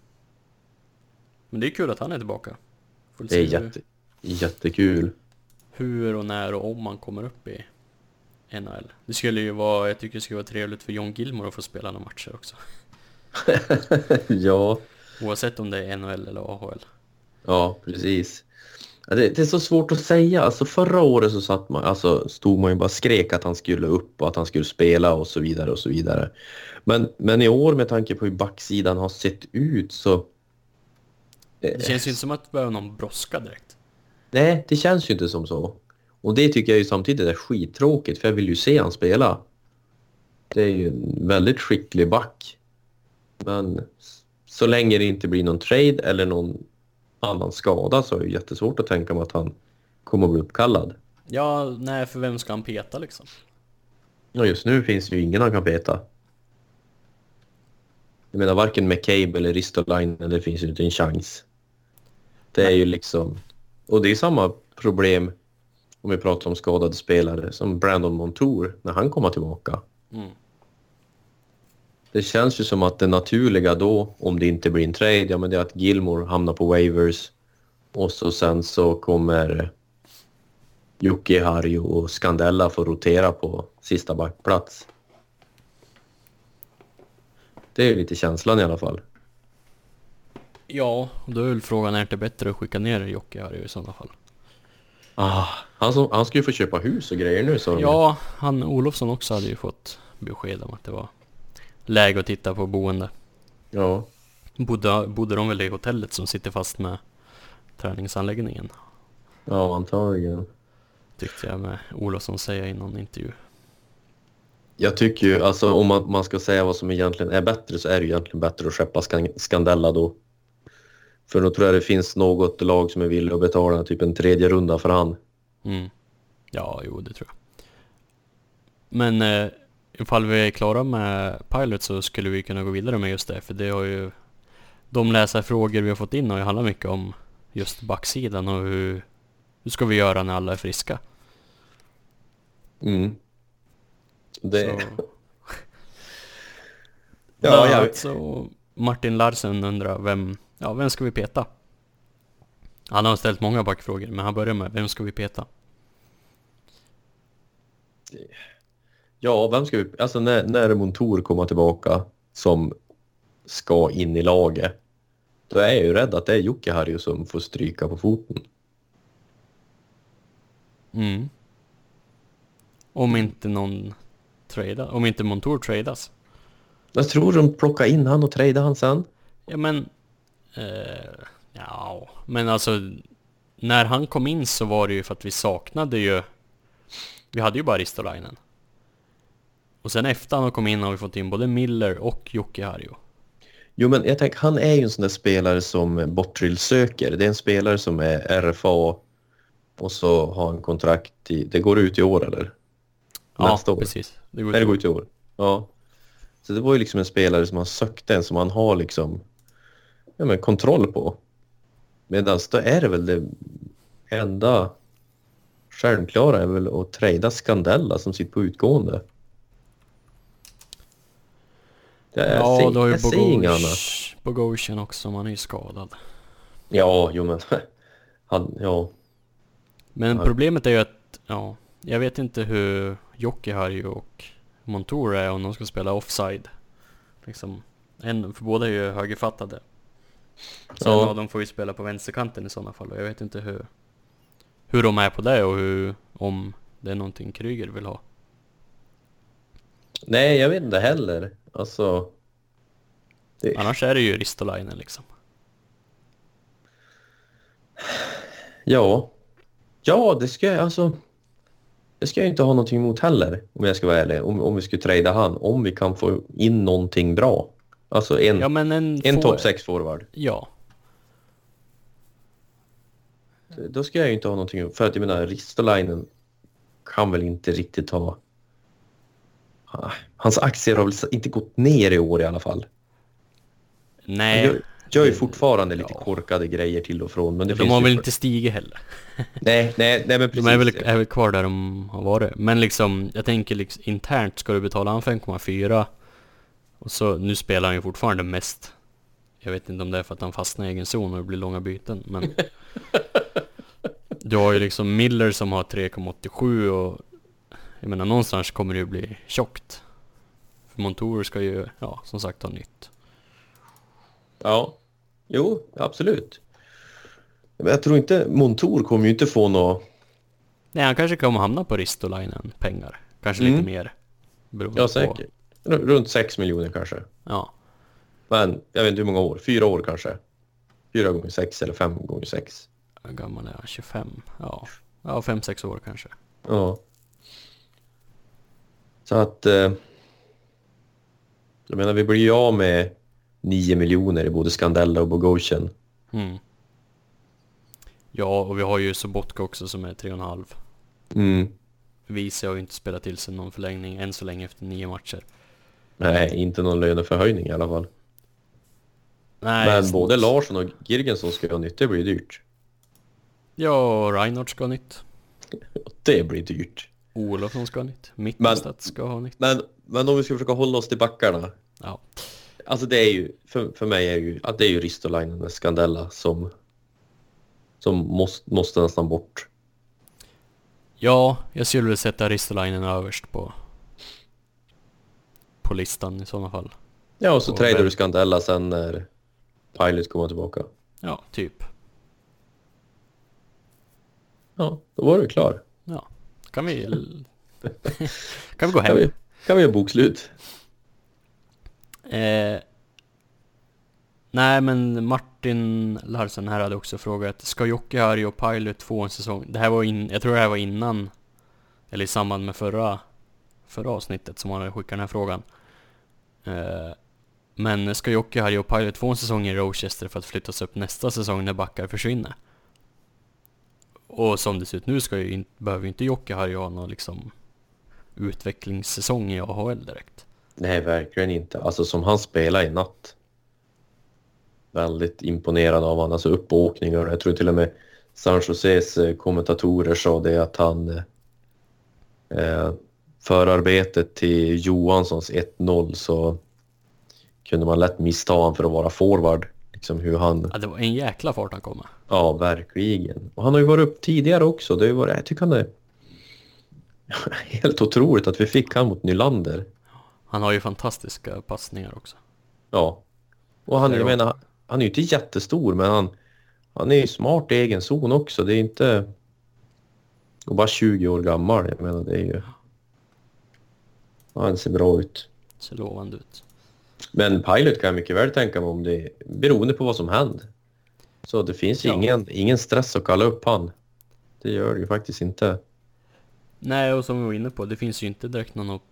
S2: men det är kul att han är tillbaka. Får
S4: det är
S2: se hur-
S4: jätte, jättekul.
S2: hur och när och om han kommer upp i NHL. Det skulle ju vara, jag tycker det skulle vara trevligt för John Gilmore att få spela några matcher också. [laughs]
S4: ja,
S2: Oavsett om det är NHL eller AHL.
S4: ja precis. Det, det är så svårt att säga. Alltså förra året så satt man, alltså stod man ju bara skrek att han skulle upp och att han skulle spela och så vidare och så vidare. Men, men i år med tanke på hur backsidan har sett ut så...
S2: Det känns ju inte som att det behöver någon brådska direkt.
S4: Nej, det känns ju inte som så. Och det tycker jag ju samtidigt är skittråkigt för jag vill ju se han spela. Det är ju en väldigt skicklig back. Men så länge det inte blir någon trade eller någon annan skada så är det jättesvårt att tänka mig att han kommer att bli uppkallad.
S2: Ja, nej, för vem ska han peta liksom?
S4: Ja, just nu finns det ju ingen han kan peta. Jag menar varken McCabe eller Ristolainen, det finns ju inte en chans. Det är ju liksom... Och det är samma problem om vi pratar om skadade spelare som Brandon Montour när han kommer tillbaka.
S2: Mm.
S4: Det känns ju som att det naturliga då, om det inte blir en trade, ja men det är att Gilmore hamnar på waivers och så sen så kommer Jocke, Harry och Scandella få rotera på sista backplats. Det är ju lite känslan i alla fall.
S2: Ja, då är väl frågan, är det inte bättre att skicka ner Jocke Harry i sådana fall?
S4: Ah, han, som, han ska ju få köpa hus och grejer nu så
S2: Ja, han Olofsson också hade ju fått besked om att det var läge att titta på boende.
S4: ja.
S2: Bodde, bodde de väl i hotellet som sitter fast med träningsanläggningen?
S4: Ja, antagligen.
S2: Tyckte jag med Olofsson säga i någon intervju.
S4: Jag tycker ju, alltså om man, man ska säga vad som egentligen är bättre så är det ju egentligen bättre att skeppa Scandella då. För då tror jag det finns något lag som är villig att betala typ en tredje runda för han.
S2: Mm. Ja, jo det tror jag. Men eh, ifall vi är klara med Pilot så skulle vi kunna gå vidare med just det, för det har ju... De läsarfrågor vi har fått in har ju handlat mycket om just backsidan och hur... Hur ska vi göra när alla är friska?
S4: Mm. Det,
S2: Så, [laughs]
S4: ja, jag,
S2: alltså, Martin Larsen undrar vem... Ja, vem ska vi peta? Han har ställt många backfrågor, men han börjar med vem ska vi peta?
S4: ja, vem ska vi... Alltså när, när Montour kommer tillbaka som ska in i laget, då är jag ju rädd att det är Jocke Harju som får stryka på foten.
S2: Mm. Om inte någon tradar, om inte Montour tradas.
S4: Jag tror de plockar in han och tradar han sen.
S2: Ja men... Eh, ja, men alltså... När han kom in så var det ju för att vi saknade ju... Vi hade ju bara Ristolainen. Och sen efter han kom in har vi fått in både Miller och Jocke Harju.
S4: Jo, men jag tänker, han är ju en sån där spelare som Bottrill söker. Det är en spelare som är RFA och så har han kontrakt i... Det går ut i år, eller?
S2: Ja,
S4: Nästa år.
S2: precis. Det går
S4: Nej, det går ut i år. Ja. Så det var ju liksom en spelare som han sökte, en som han har liksom ja, men kontroll på. Medan då är det väl det enda självklara är väl att trada Scandella som sitter på utgående. Det är,
S2: Ja, då har ju
S4: annat.
S2: Bogosian, också, man är ju skadad.
S4: Ja, jo men [laughs] han, ja.
S2: Men
S4: Ja.
S2: problemet är ju att, ja, jag vet inte hur Jocke Harju och Montour är om de ska spela offside. Liksom, en, för båda är ju högerfattade. Så
S4: Ja.
S2: en av dem får ju spela på vänsterkanten i sådana fall och jag vet inte hur, hur de är på det och hur, om det är någonting Kryger vill ha.
S4: Nej, jag vet inte heller. Alltså... Det,
S2: Annars är det ju Ristolainen liksom.
S4: Ja. Ja, det ska jag alltså... Det ska jag inte ha någonting emot heller, om jag ska vara ärlig. Om, om vi skulle trada han. Om vi kan få in någonting bra. Alltså en,
S2: Ja men en...
S4: en topp 6-forward.
S2: Ja.
S4: Då ska jag ju inte ha någonting För att jag menar, Ristolainen kan väl inte riktigt ha... Ah, Hans aktier har väl inte gått ner i år i alla fall.
S2: Nej.
S4: gör, Gör ju fortfarande lite
S2: Ja.
S4: korkade grejer till och från. Men det
S2: de
S4: finns
S2: har väl
S4: för-
S2: inte stigit heller. [laughs]
S4: Nej, nej, nej men precis.
S2: De är väl, är väl kvar där de har varit. Men liksom, jag tänker liksom internt ska du betala han 5,4 och så, nu spelar han ju fortfarande mest. Jag vet inte om det är för att han fastnar i egen zon och det blir långa byten, men... [laughs] du har ju liksom Miller som har 3,87 och... Jag menar någonstans kommer det ju bli tjockt. För Montour ska ju, ja, som sagt ha nytt.
S4: Ja, jo, absolut. Men jag tror inte, Montour kommer ju inte få något...
S2: Nej, han kanske kommer hamna på Ristolainen pengar. Kanske
S4: Mm.
S2: lite mer.
S4: Ja,
S2: på-
S4: säkert. R- Runt 6 miljoner kanske.
S2: Ja.
S4: Men jag vet inte hur många år. Fyra år kanske. Fyra gånger sex eller fem gånger sex.
S2: Hur gammal är han? 25? Ja, ja 5-6 år kanske.
S4: Ja. Så att... Eh, jag menar, vi blir ju av med 9 miljoner i både Scandella och Bogosian.
S2: Mm. Ja, och vi har ju Sobotka också som är 3,5.
S4: Mm.
S2: Visa har ju inte spelat till sig någon förlängning än så länge efter nio matcher.
S4: Nej, inte någon löneförhöjning i alla fall.
S2: Nej,
S4: Men både Larsson och Girgensson ska ha nytt. Det blir dyrt.
S2: Ja, Reinhardt ska ha nytt. [laughs]
S4: Det blir dyrt.
S2: Olofsson ska ha nytt. Mittelstadt ska ha nytt.
S4: Men, men om vi ska försöka hålla oss till backarna.
S2: Ja.
S4: Alltså det är ju, för, för mig är ju, att det är ju Ristolainen och Scandella som, som måste, måste nästan bort.
S2: ja, jag skulle väl sätta Ristolainen överst på på listan i sådana fall.
S4: Ja, och så
S2: Och
S4: tradar du Scandella sen när Pilot kommer tillbaka.
S2: Ja, typ.
S4: Ja, då var du klar.
S2: Ja. Kan vi... [laughs] kan vi gå
S4: Kan
S2: hem?
S4: vi, kan vi göra bokslut?
S2: Eh, nej men Martin Larsen här hade också frågat Ska Jocke, Harry och Pilot få en säsong? Det här var in, jag tror det här var innan Eller i samband med förra Förra avsnittet som han hade skickat den här frågan Eh, men ska Jocke, Harry och Pilot få en säsong i Rochester för att flyttas upp nästa säsong när backar försvinner? Och som det ser ut nu ska ju inte, behöver ju inte Jocke, Harry ha någon liksom Utvecklingssäsong i AHL direkt
S4: Nej, verkligen inte. Alltså som han spelade i natt. Väldigt imponerad av honom. Alltså uppåkningar. Jag tror till och med San Joses eh, kommentatorer sa det att han eh, eh förarbetet till Johanssons 1-0 så kunde man lätt missta honom för att vara forward. Liksom hur han,
S2: Ja, det var en jäkla fart han kom med.
S4: ja verkligen. Och han har ju varit upp tidigare också. Det har ju varit, jag tycker han är [laughs] helt otroligt att vi fick han mot Nylander.
S2: Han har ju fantastiska passningar också.
S4: Ja. Och han, jag menar, han är ju inte jättestor men han, han är ju smart i egen zon också. Det är inte... Och bara 20 år gammal. Jag menar det är ju... Ja, Han ser bra ut.
S2: Ser lovande ut.
S4: Men Pilot kan jag mycket väl tänka mig om det beroende på vad som händer. Så det finns
S2: Ja.
S4: ingen, ingen stress att kalla upp han. Det gör det ju faktiskt inte.
S2: Nej, och som vi var inne på, det finns ju inte direkt någon att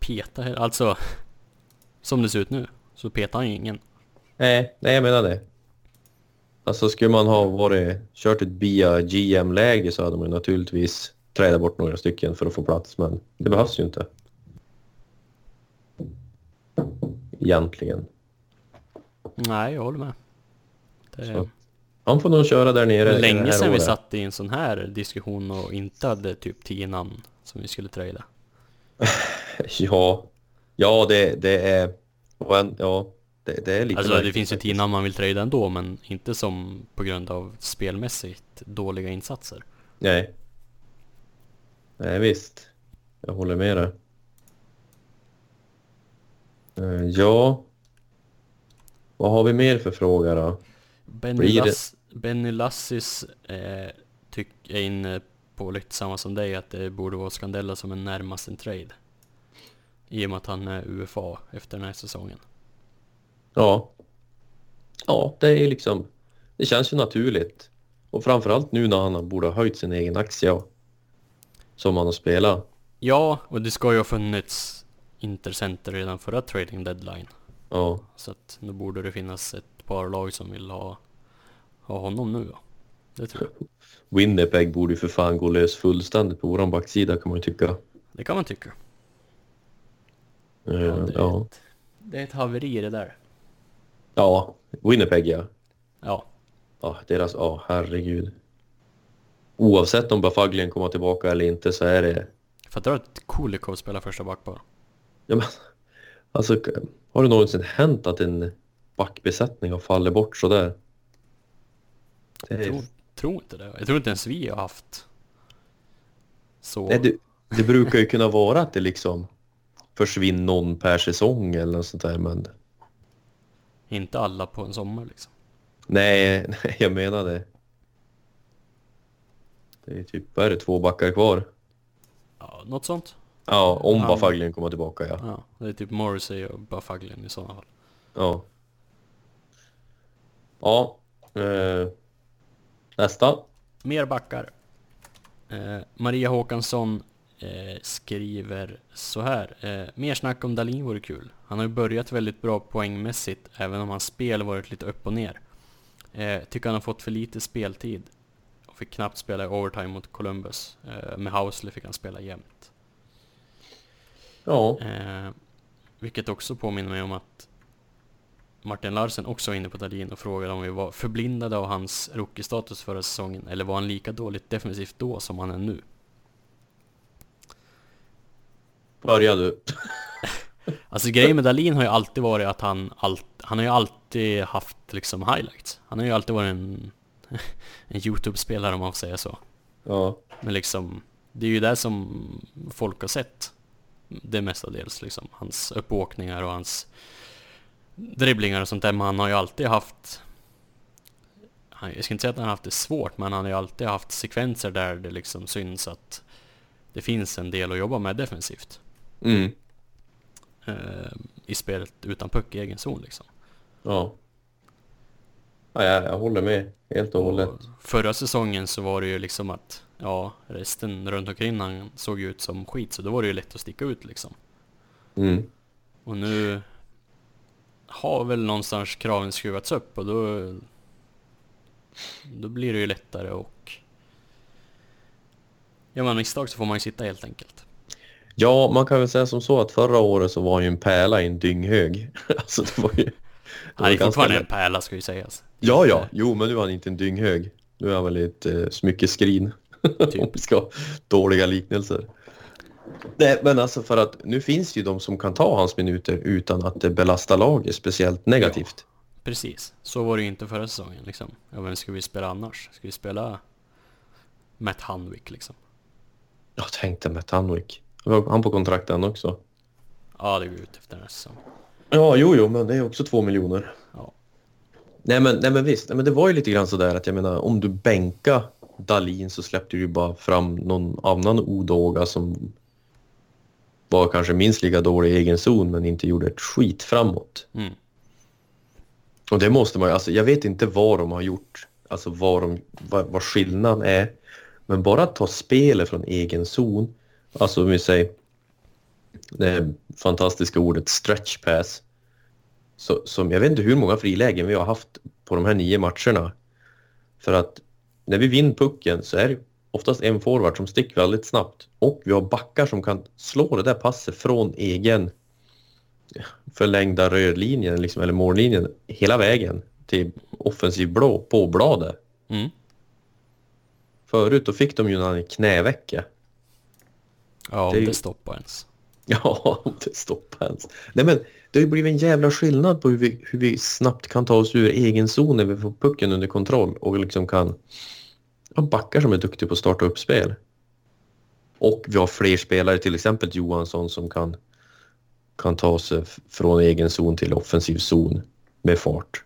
S2: peta här. Alltså, som det ser ut nu, så petar han ju ingen.
S4: Nej, nej jag menar det. Alltså skulle man ha varit, kört ett via GM-läge så hade man ju naturligtvis trädat bort några stycken för att få plats, men det behövs ju inte. Egentligen.
S2: Nej, jag håller med. Det
S4: Han får nog köra där nere.
S2: länge sedan vi satt i en sån här diskussion och inte hade typ 10 namn som vi skulle trada. [laughs]
S4: Ja, ja det, det är... Ja, det, det är lite
S2: Alltså det finns ju 10
S4: faktiskt.
S2: namn man vill trada ändå, men inte som på grund av spelmässigt dåliga insatser.
S4: Nej. Nej, visst. Jag håller med dig. Eh, Ja. Vad har vi mer för fråga då?
S2: Benny, Lass, Benny Lassis eh, tyck, är inne på lite samma som dig, att det borde vara Scandella som är närmast en trade. I och med att han är UFA efter den här säsongen.
S4: Ja. Ja, det är liksom... Det känns ju naturligt. Och framförallt nu när han borde ha höjt sin egen aktie. Som han har spelat.
S2: Ja, och det ska ju ha funnits intercenter redan förra trading deadline.
S4: Ja.
S2: Så att nu borde det finnas ett par lag som vill ha, ha honom nu då. Det tror jag. [laughs]
S4: Winnipeg borde ju för fan gå lös fullständigt på våran backsida kan man ju tycka.
S2: Det kan man tycka.
S4: Eh,
S2: Ja, det, är
S4: ja.
S2: ett, det är ett haveri det där.
S4: Ja, Winnipeg ja.
S2: Ja,
S4: Ja, deras... Ja, herregud. Oavsett om Bafaglien kommer tillbaka eller inte så är det...
S2: fattar du att Kulikov spelar första backpar?
S4: Ja, men, alltså, har det någonsin hänt att en backbesättning har fallit bort sådär? Det
S2: Jag
S4: är...
S2: tror, tror inte det. Jag tror inte ens vi har haft så...
S4: Nej, det, det brukar ju kunna vara att det liksom försvinner någon per säsong eller något sånt där, men...
S2: Inte alla på en sommar liksom.
S4: Nej, [laughs] nej, jag menar det. Det är typ, vad är det, två backar kvar?
S2: Ja, något sånt.
S4: Ja, om Bafaglien kommer tillbaka, ja.
S2: Ja, det är typ Morrissey och Buffaglen i sådana fall.
S4: Ja. Ja. Eh, nästa.
S2: Mer backar. Eh, Maria Håkansson eh, skriver så här. Eh, mer snack om Dalin vore kul. Han har ju börjat väldigt bra poängmässigt, även om hans spel varit lite upp och ner. Eh, tycker han har fått för lite speltid. Och fick knappt spela i overtime mot Columbus. Eh, med Housley fick han spela jämt.
S4: Ja.
S2: Eh, vilket också påminner mig om att Martin Larsen också var inne på Dahlin och frågade om vi var förblindade av hans rookie-status förra säsongen eller var han lika dåligt defensivt då som han är nu?
S4: Börja du. [laughs]
S2: Alltså grejen med Dahlin har ju alltid varit att han, allt, han har ju alltid haft liksom highlights. Han har ju alltid varit en, [laughs] en YouTube-spelare om man får säga så.
S4: Ja.
S2: Men liksom, det är ju det som folk har sett. Det mestadels liksom. Hans uppåkningar och hans dribblingar och sånt där. Men han har ju alltid haft... Jag ska inte säga att han har haft det svårt, men han har ju alltid haft sekvenser där det liksom syns att det finns en del att jobba med defensivt.
S4: Mm.
S2: Eh, I spelet utan puck i egen zon liksom.
S4: Ja. ja jag, jag håller med helt och hållet.
S2: Och förra säsongen så var det ju liksom att, ja, resten runt omkring han såg ut som skit, så då var det ju lätt att sticka ut liksom.
S4: Mm.
S2: Och nu har väl någonstans kraven skruvats upp och då, då blir det ju lättare och gör man misstag så får man ju sitta helt enkelt.
S4: Ja, man kan väl säga som så att förra året så var han ju en pärla i en dynghög. [laughs] alltså det var ju... Det var
S2: Han är fortfarande
S4: lätt.
S2: en pärla ska ju sägas.
S4: Ja, ja. Jo, men nu är han inte en dynghög. Nu är han väl ett eh, smyckeskrin. [laughs]
S2: Typ.
S4: Om vi ska dåliga liknelser. Nej, men alltså för att nu finns det ju de som kan ta hans minuter utan att det belastar laget speciellt negativt.
S2: Precis, så var det ju inte förra säsongen liksom. Ja, vem ska vi spela annars? Ska vi spela Matt Hanwick liksom?
S4: Jag tänkte med Tanwick. Var han på kontrakt än också?
S2: Ja, det går ut efter den här säsongen.
S4: Ja, jo, jo, men det är också två miljoner.
S2: Ja.
S4: Nej, men, nej, men visst. Nej, men det var ju lite grann sådär att jag menar, om du bänka Dalin så släppte du bara fram någon annan odåga som var kanske minst lika dålig i egen zon men inte gjorde ett skit framåt.
S2: Mm.
S4: Och det måste man ju, alltså jag vet inte vad de har gjort, alltså vad, de, vad, vad skillnaden är. Men bara att ta spelet från egen zon, alltså om vi säger det fantastiska ordet stretch pass. Så, som, jag vet inte hur många frilägen vi har haft på de här nio matcherna. För att när vi vinner pucken så är det oftast en forward som sticker väldigt snabbt. Och vi har backar som kan slå det där passet från egen förlängda rödlinjen liksom, eller mållinjen hela vägen till offensiv blå på bladet.
S2: Mm.
S4: Förut då fick de ju en knävecka.
S2: Ja, om
S4: Det
S2: det, stoppar ens. [laughs]
S4: Ja, om det stoppar ens. Nej men det har ju blivit en jävla skillnad på hur vi, hur vi snabbt kan ta oss ur egen zon när vi får pucken under kontroll och liksom kan har backar som är duktiga på att starta upp spel. Och vi har fler spelare, till exempel Johansson som kan, kan ta sig från egen zon till offensiv zon med fart.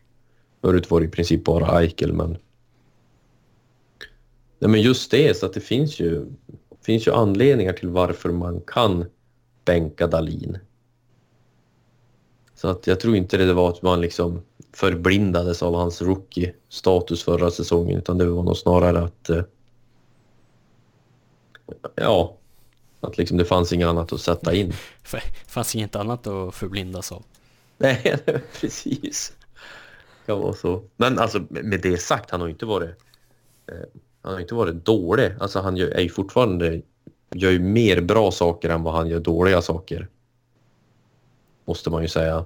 S4: Förut var det i princip bara Eichel men Nej men just det, så att det finns ju, finns ju anledningar till varför man kan bänka Dalin. Så att jag tror inte det var att man liksom förblindades av hans rookie-status förra säsongen utan det var nog snarare att eh, ja, att liksom det fanns inget annat att sätta in.
S2: Det fanns inget annat att förblindas av.
S4: Nej, [laughs] precis. Kan vara så. Men alltså med det sagt, han har ju inte varit eh, han har inte varit dålig. Alltså han gör, är ju fortfarande gör ju mer bra saker än vad han gör dåliga saker. Måste man ju säga.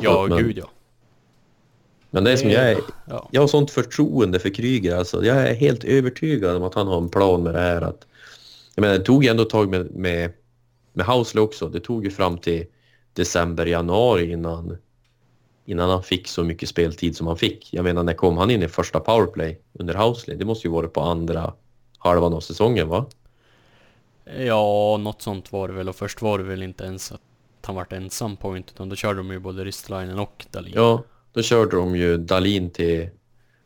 S2: Ja,
S4: men,
S2: gud ja.
S4: Men det är som jag är,
S2: ja.
S4: jag har sånt förtroende för Kryger. Alltså. Jag är helt övertygad om att han har en plan med det här. Att, jag menar, det tog ju ändå ett tag med, med, med Housley också. Det tog ju fram till december, januari innan, innan han fick så mycket speltid som han fick. Jag menar, när kom han in i första powerplay under Housley? Det måste ju varit på andra halvan av säsongen, va?
S2: Ja, något sånt var det väl och först var det väl inte ens att han vart ensam point utan då körde de ju både Ristolainen och Dahlin.
S4: Ja, då körde de ju Dalin till,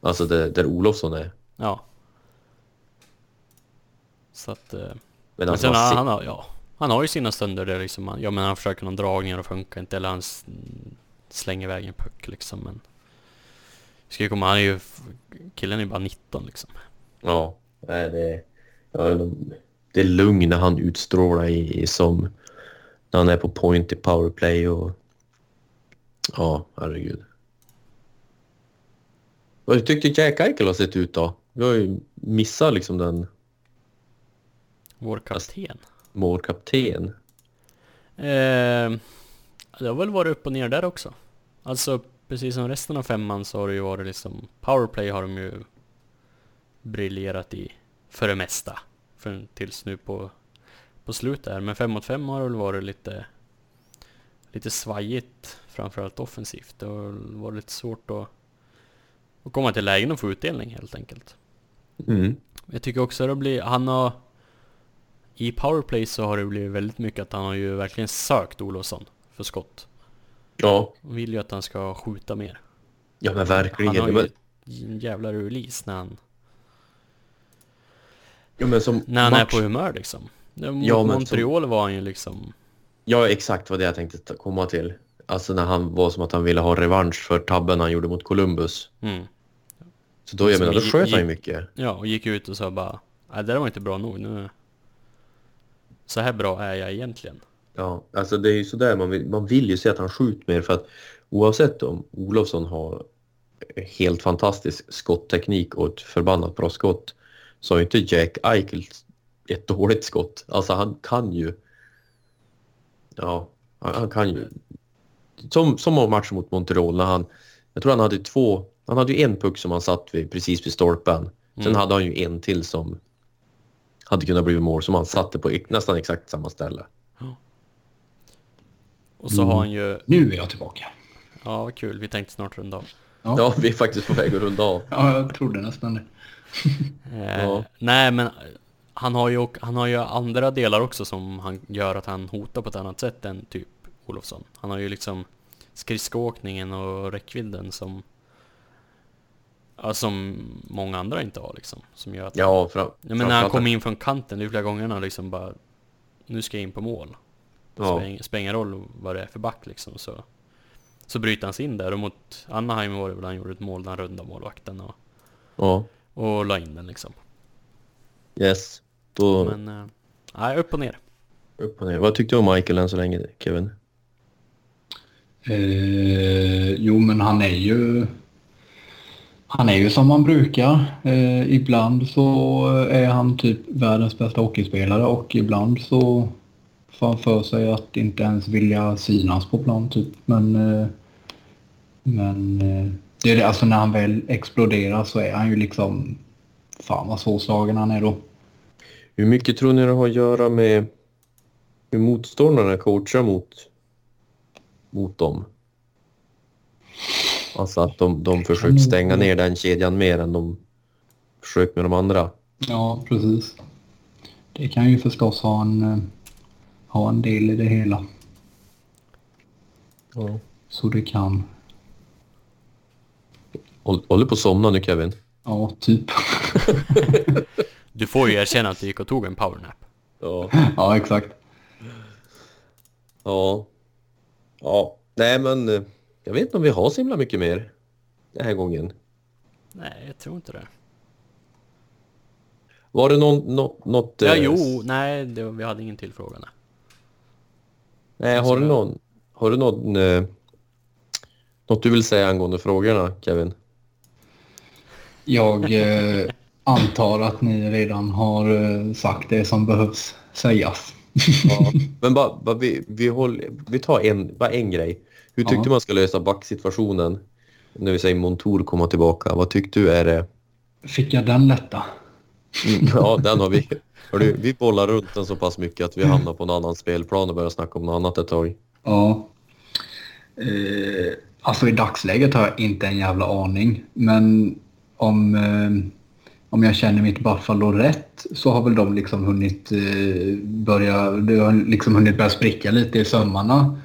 S4: alltså där, där Olofsson är.
S2: Ja. Så att... eh,
S4: Men
S2: Men
S4: alltså,
S2: sen har han, har- ja, han har ju sina stunder där liksom, han- ja men han försöker någon dragning och funkar inte eller han slänger iväg en puck liksom men... Ska ju komma, han är ju, killen är ju bara 19 liksom.
S4: Ja, nej, det, ja, de- det är lugn han utstrålar i som när han är på point i powerplay och ja, herregud. Vad tyckte Jack Eichel har sett ut då? Vi har ju missat liksom den
S2: Vår kapten.
S4: målkapten.
S2: Eh, det har väl varit upp och ner där också. Alltså precis som resten av femman så har det ju varit liksom Powerplay har de ju briljerat i för det mesta. För, tills nu på, på slutet här. Men 5 mot 5 har det väl varit lite lite svajigt framförallt offensivt. Det har varit lite svårt att, att komma till lägen och få utdelning helt enkelt.
S4: Mm.
S2: Jag tycker också att det blir, han har I powerplay så har det blivit väldigt mycket att han har ju verkligen sökt Olofsson för skott.
S4: Ja,
S2: Och vill ju att han ska skjuta mer.
S4: ja men
S2: Han
S4: verkligen.
S2: har
S4: Ja,
S2: ju en jävla release när han,
S4: ja, men som
S2: när han är
S4: match-
S2: på humör liksom. Mot
S4: Ja,
S2: Montreal var han ju liksom,
S4: Ja, exakt vad det jag tänkte komma till. Alltså när han var som att han ville ha revansch för tabben han gjorde mot Columbus.
S2: mm,
S4: Så då, jag
S2: Som
S4: menar, då sköt han ju mycket.
S2: ja och gick ut och sa bara Nej det där var inte bra nog nu. Så här bra är jag egentligen.
S4: Ja, alltså det är ju sådär, man vill, man vill ju se att han skjuter mer för att oavsett om Olofsson har helt fantastisk skottteknik och ett förbannat bra skott så har ju inte Jack Eichel ett dåligt skott. Alltså han kan ju... Ja, han, han kan ju... Som, som av matchen mot Montreal när han... Jag tror han hade två... Han hade ju en puck som han satt vid, precis vid stolpen. Sen
S2: Mm.
S4: hade han ju en till som hade kunnat bli mål som han satte på nästan exakt samma ställe.
S2: Och så har han ju,
S3: Nu är jag tillbaka.
S2: ja vad kul, vi tänkte snart runda av.
S3: Ja,
S4: Ja, vi är faktiskt på väg att runda av.
S3: ja jag trodde nästan det.
S2: Eh,
S4: Ja.
S2: Nej men han har, ju, han har ju andra delar också som han gör att han hotar på ett annat sätt än typ Olofsson. Han har ju liksom skridskoåkningen och räckvidden som ja, som många andra inte har liksom. Som gör att
S4: Ja, fram,
S2: ja, men när han kommer in från kanten, det är flera gånger han liksom bara Nu ska jag in på mål.
S4: Ja,
S2: Spelar, ingen roll vad det är för back liksom så Så bryter han sig in där och mot Anaheim var det väl han gjorde ett mål där han rundade målvakten och,
S4: ja,
S2: och la in den liksom.
S4: yes. Då
S2: Men, eh, nej upp och ner.
S4: upp och ner. Vad tyckte du om Michael än så länge, Kevin?
S3: Eh, jo, men han är ju... Han är ju som man brukar. Eh, ibland så är han typ världens bästa hockeyspelare och ibland så får han för sig att inte ens vilja synas på plan typ. Men, eh, men eh, det är det, alltså när han väl exploderar så är han ju liksom... Fan vad svårslagen han är då.
S4: Hur mycket tror ni det har att göra med hur motståndarna coachar mot, mot dem? Alltså att de, de försöker stänga ner den kedjan mer än de försöker med de andra.
S3: Ja, precis. Det kan ju förstås ha en, ha en del i det hela.
S4: Ja.
S3: Så det kan.
S4: Håll- Håller på att somna nu Kevin.
S3: Ja, typ. [laughs]
S2: Du får ju erkänna att du gick och tog en powernap.
S4: Ja. [laughs]
S3: ja, exakt.
S4: Ja. Ja. Nej men eh, jag vet inte om vi har så himla mycket mer den här gången.
S2: Nej, jag tror inte det.
S4: Var det någon, nå, något...
S2: Ja,
S4: eh,
S2: jo, nej, det, vi hade ingen till fråga. nej.
S4: Nej, har du någon... Har du någon... Eh, något du vill säga angående frågorna, Kevin?
S3: Jag eh, antar att ni redan har eh, sagt det som behövs sägas.
S4: Ja. [laughs] Men bara, bara vi, vi, håller, vi tar en, bara en grej. Hur tyckte
S3: Ja.
S4: man ska lösa backsituationen? När vi säger Montour komma tillbaka. Vad tyckte du är det?
S3: Fick jag den lätta?
S4: Mm, Ja, [laughs] den har vi. Hörru, vi bollar runt den så pass mycket att vi hamnar på en annan spelplan och börjar snacka om något annat ett tag.
S3: Ja. Eh, alltså i dagsläget har jag inte en jävla aning. Men om, eh, om jag känner mitt Buffalo rätt så har väl de liksom hunnit eh, börja, det har liksom hunnit börja spricka lite i sömmarna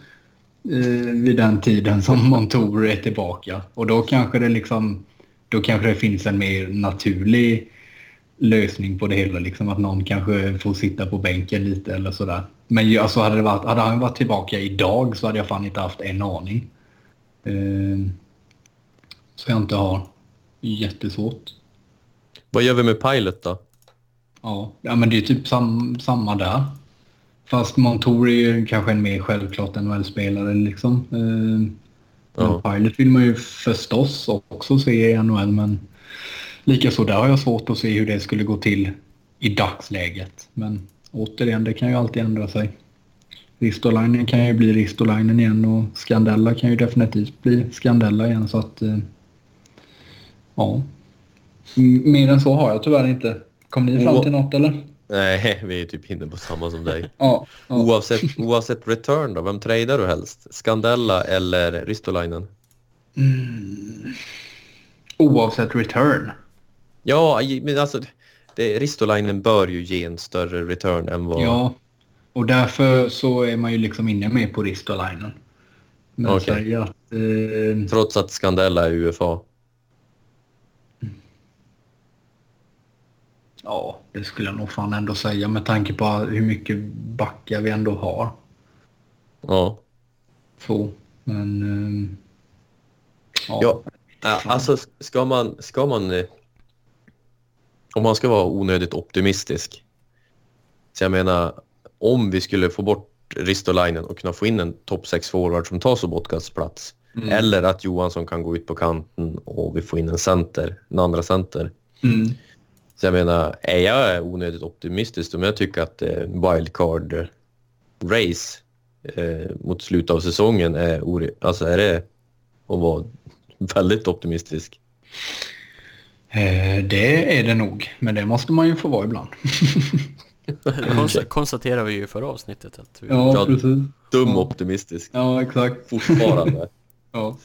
S3: eh, vid den tiden som [laughs] Montour är tillbaka. Och då kanske det liksom, då kanske det finns en mer naturlig lösning på det hela. Liksom att någon kanske får sitta på bänken lite eller sådär. Men alltså hade, det varit, hade han varit tillbaka idag så hade jag fan inte haft en aning. Eh, så jag inte har. Jättesvårt.
S4: Vad gör vi med Pilot då?
S3: Ja, ja men det är typ sam, samma där. Fast Montour är ju kanske en mer självklart NHL-spelare liksom. Eh, men Pilot vill man ju förstås också se i NHL men likaså där har jag svårt att se hur det skulle gå till i dagsläget. Men återigen, det kan ju alltid ändra sig. Ristolainen kan ju bli Ristolainen igen och Scandella kan ju definitivt bli Scandella igen så att eh, ja. M- Mer än så har jag tyvärr inte. Kom ni fram till något eller?
S4: Nej, vi är typ inne på samma som dig.
S3: Ja. ja.
S4: Oavsett, oavsett return då, vem tradar du helst? Scandella eller Ristolainen?
S3: Oavsett return.
S4: Ja, men alltså det, Ristolainen bör ju ge en större return än vad...
S3: Ja. Och därför så är man ju liksom inne med på Ristolainen. Men säg att... Eh,
S4: Trots att Scandella är UFA.
S3: Ja, det skulle jag nog fan ändå säga med tanke på hur mycket backar vi ändå har.
S4: Ja.
S3: Så. Men... Eh,
S4: Ja, Ja, alltså ska man, ska man... eh, Om man ska vara onödigt optimistisk. Så jag menar, om vi skulle få bort Ristolainen och kunna få in en topp 6 forward som tar Sobotkas plats.
S3: Mm.
S4: Eller att Johansson kan gå ut på kanten och vi får in en center, en andra center.
S3: Mm.
S4: Så jag menar, är jag onödigt optimistisk om jag tycker att eh, wildcard race eh, mot slutet av säsongen är, alltså är det att vara väldigt optimistisk.
S3: Eh, det är det nog. Men det måste man ju få vara ibland. [laughs] [laughs]
S2: Det konst- konstaterar vi ju i förra avsnittet att vi...
S4: Ja.
S3: precis.
S4: Dum
S3: Ja.
S4: optimistisk.
S3: Ja, exakt.
S4: Fortfarande. [laughs]
S3: Ja.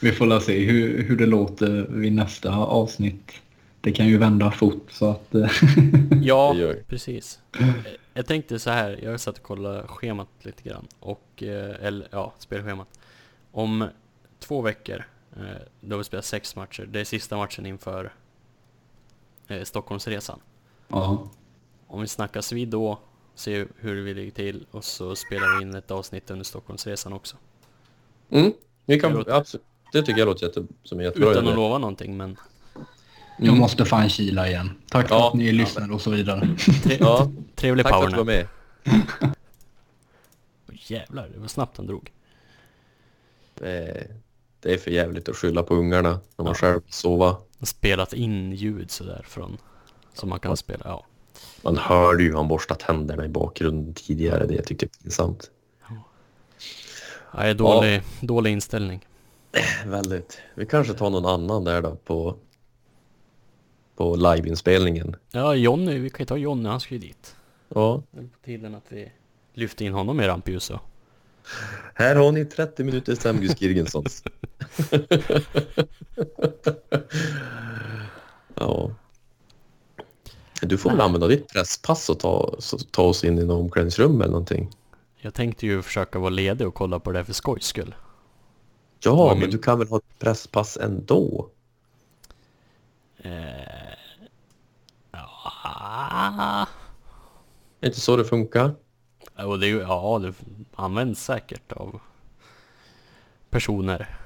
S3: Vi får la se hur, hur det låter vid nästa avsnitt. Det kan ju vända fort så att... eh, [laughs]
S2: Ja,
S4: Det det.
S2: precis. Jag tänkte så här, jag satt och kollade schemat lite grann. Och, eh, eller ja, spelschemat. Om två veckor, eh, då vi spelar sex matcher. Det är sista matchen inför eh, Stockholmsresan.
S3: ja.
S2: Om vi snackas vid då, se hur vi ligger till och så spelar vi in ett avsnitt under Stockholmsresan också.
S4: Mm, vi
S2: Det
S4: kan,
S2: låter-
S4: absolut. Det tycker jag låter jätte, som en jättebra
S2: Utan att lova någonting men
S3: Jag måste fan kila igen. Tack för
S4: Ja.
S3: att ni lyssnar och så vidare.
S2: tre,
S4: Ja,
S2: trevlig
S4: tack för att du var med.
S2: Jävlar, det var snabbt han drog.
S4: Eh, Det är för jävligt att skylla på ungarna när man
S2: Ja.
S4: själv vill sova.
S2: Spelat in ljud sådär från, som man kan spela, ja.
S4: Man hörde ju han borsta tänderna i bakgrunden tidigare. Det tyckte jag är pinsamt.
S2: Nej, dålig, dålig inställning.
S4: Väldigt. Vi kanske tar någon annan där då på, på liveinspelningen.
S2: Ja, Jonny, vi kan ju ta Jonny, han ska ju dit.
S4: Ja.
S2: Det är på tiden att vi lyfter in honom i rampljuset.
S4: Här har ni 30 minuter Semgus Girgensons. [laughs] ja. Du får väl använda ditt presspass och ta, ta oss in i något omklädningsrum eller någonting.
S2: Jag tänkte ju försöka vara ledig och kolla på det för skojs skull.
S4: Ja, men
S2: min-
S4: du kan väl ha ett presspass ändå?
S2: Eh, ja,
S4: Är inte så det funkar?
S2: och det, ja, det används säkert av personer.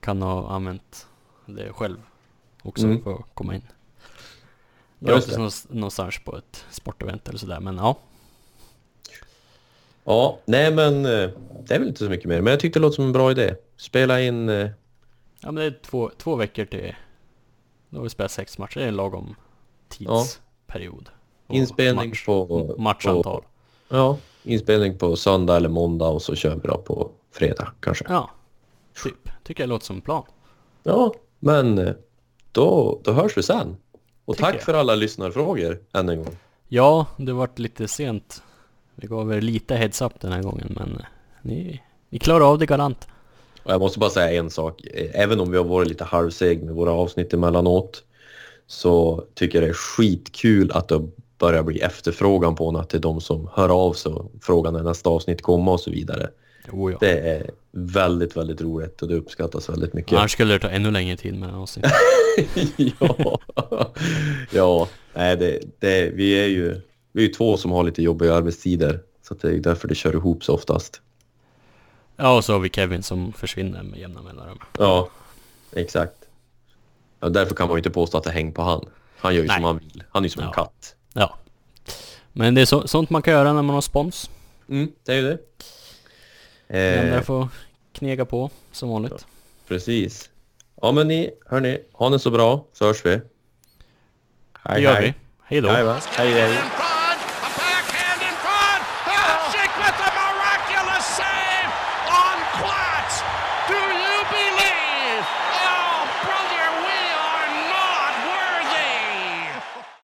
S2: Kan ha använt det själv också
S4: Mm.
S2: för att komma in.
S4: Ja,
S2: Gratis någonstans- någonstans på ett sportevent eller sådär, men ja.
S4: Ja, nej men eh, det är väl inte så mycket mer. Men jag tyckte det låter som en bra idé. Spela in... eh,
S2: Ja men det är två, två veckor till... Då har vi spelat sex matcher, det är en lagom tidsperiod. Och
S4: Inspelning
S2: match,
S4: på-
S2: Matchantal.
S4: Ja, inspelning på söndag eller måndag och så kör vi då på fredag kanske.
S2: Ja, typ. Tycker jag låter som en plan.
S4: Ja, men eh, då, då hörs vi sen. Och
S2: Tycker
S4: tack
S2: jag.
S4: för alla lyssnarfrågor än en gång.
S2: Ja, det vart lite sent. Vi gav er lite heads up den här gången, men eh, ni, ni klarar av det galant.
S4: Och jag måste bara säga en sak. Även om vi har varit lite halvseg med våra avsnitt emellanåt så tycker jag det är skitkul att det börjar bli efterfrågan på något till de som hör av sig och frågar när nästa avsnitt kommer och så vidare.
S2: Oh, ja.
S4: Det är väldigt, väldigt roligt och det uppskattas väldigt mycket.
S2: Annars skulle det ta ännu längre tid med oss. [laughs]
S4: ja, ja nej, det, det, vi är ju vi är ju två som har lite jobbiga arbetstider så att det är därför det kör ihop sig oftast.
S2: Ja, och så har vi Kevin som försvinner med jämna mellanrum.
S4: Ja, exakt. Ja, därför kan man ju inte påstå att det hänger på han. Han gör ju
S2: Nej.
S4: som han vill. Han är ju som en
S2: Ja.
S4: katt.
S2: Ja. Men det är så, sånt man kan göra när man har spons.
S4: Mm, det är ju det.
S2: Den
S4: Eh,
S2: där får knega på, som vanligt.
S4: precis. Ja men ni, hörni, ha det så bra så hörs vi. Hej
S2: Det gör vi. Hej då.
S4: Hej, hej, hej.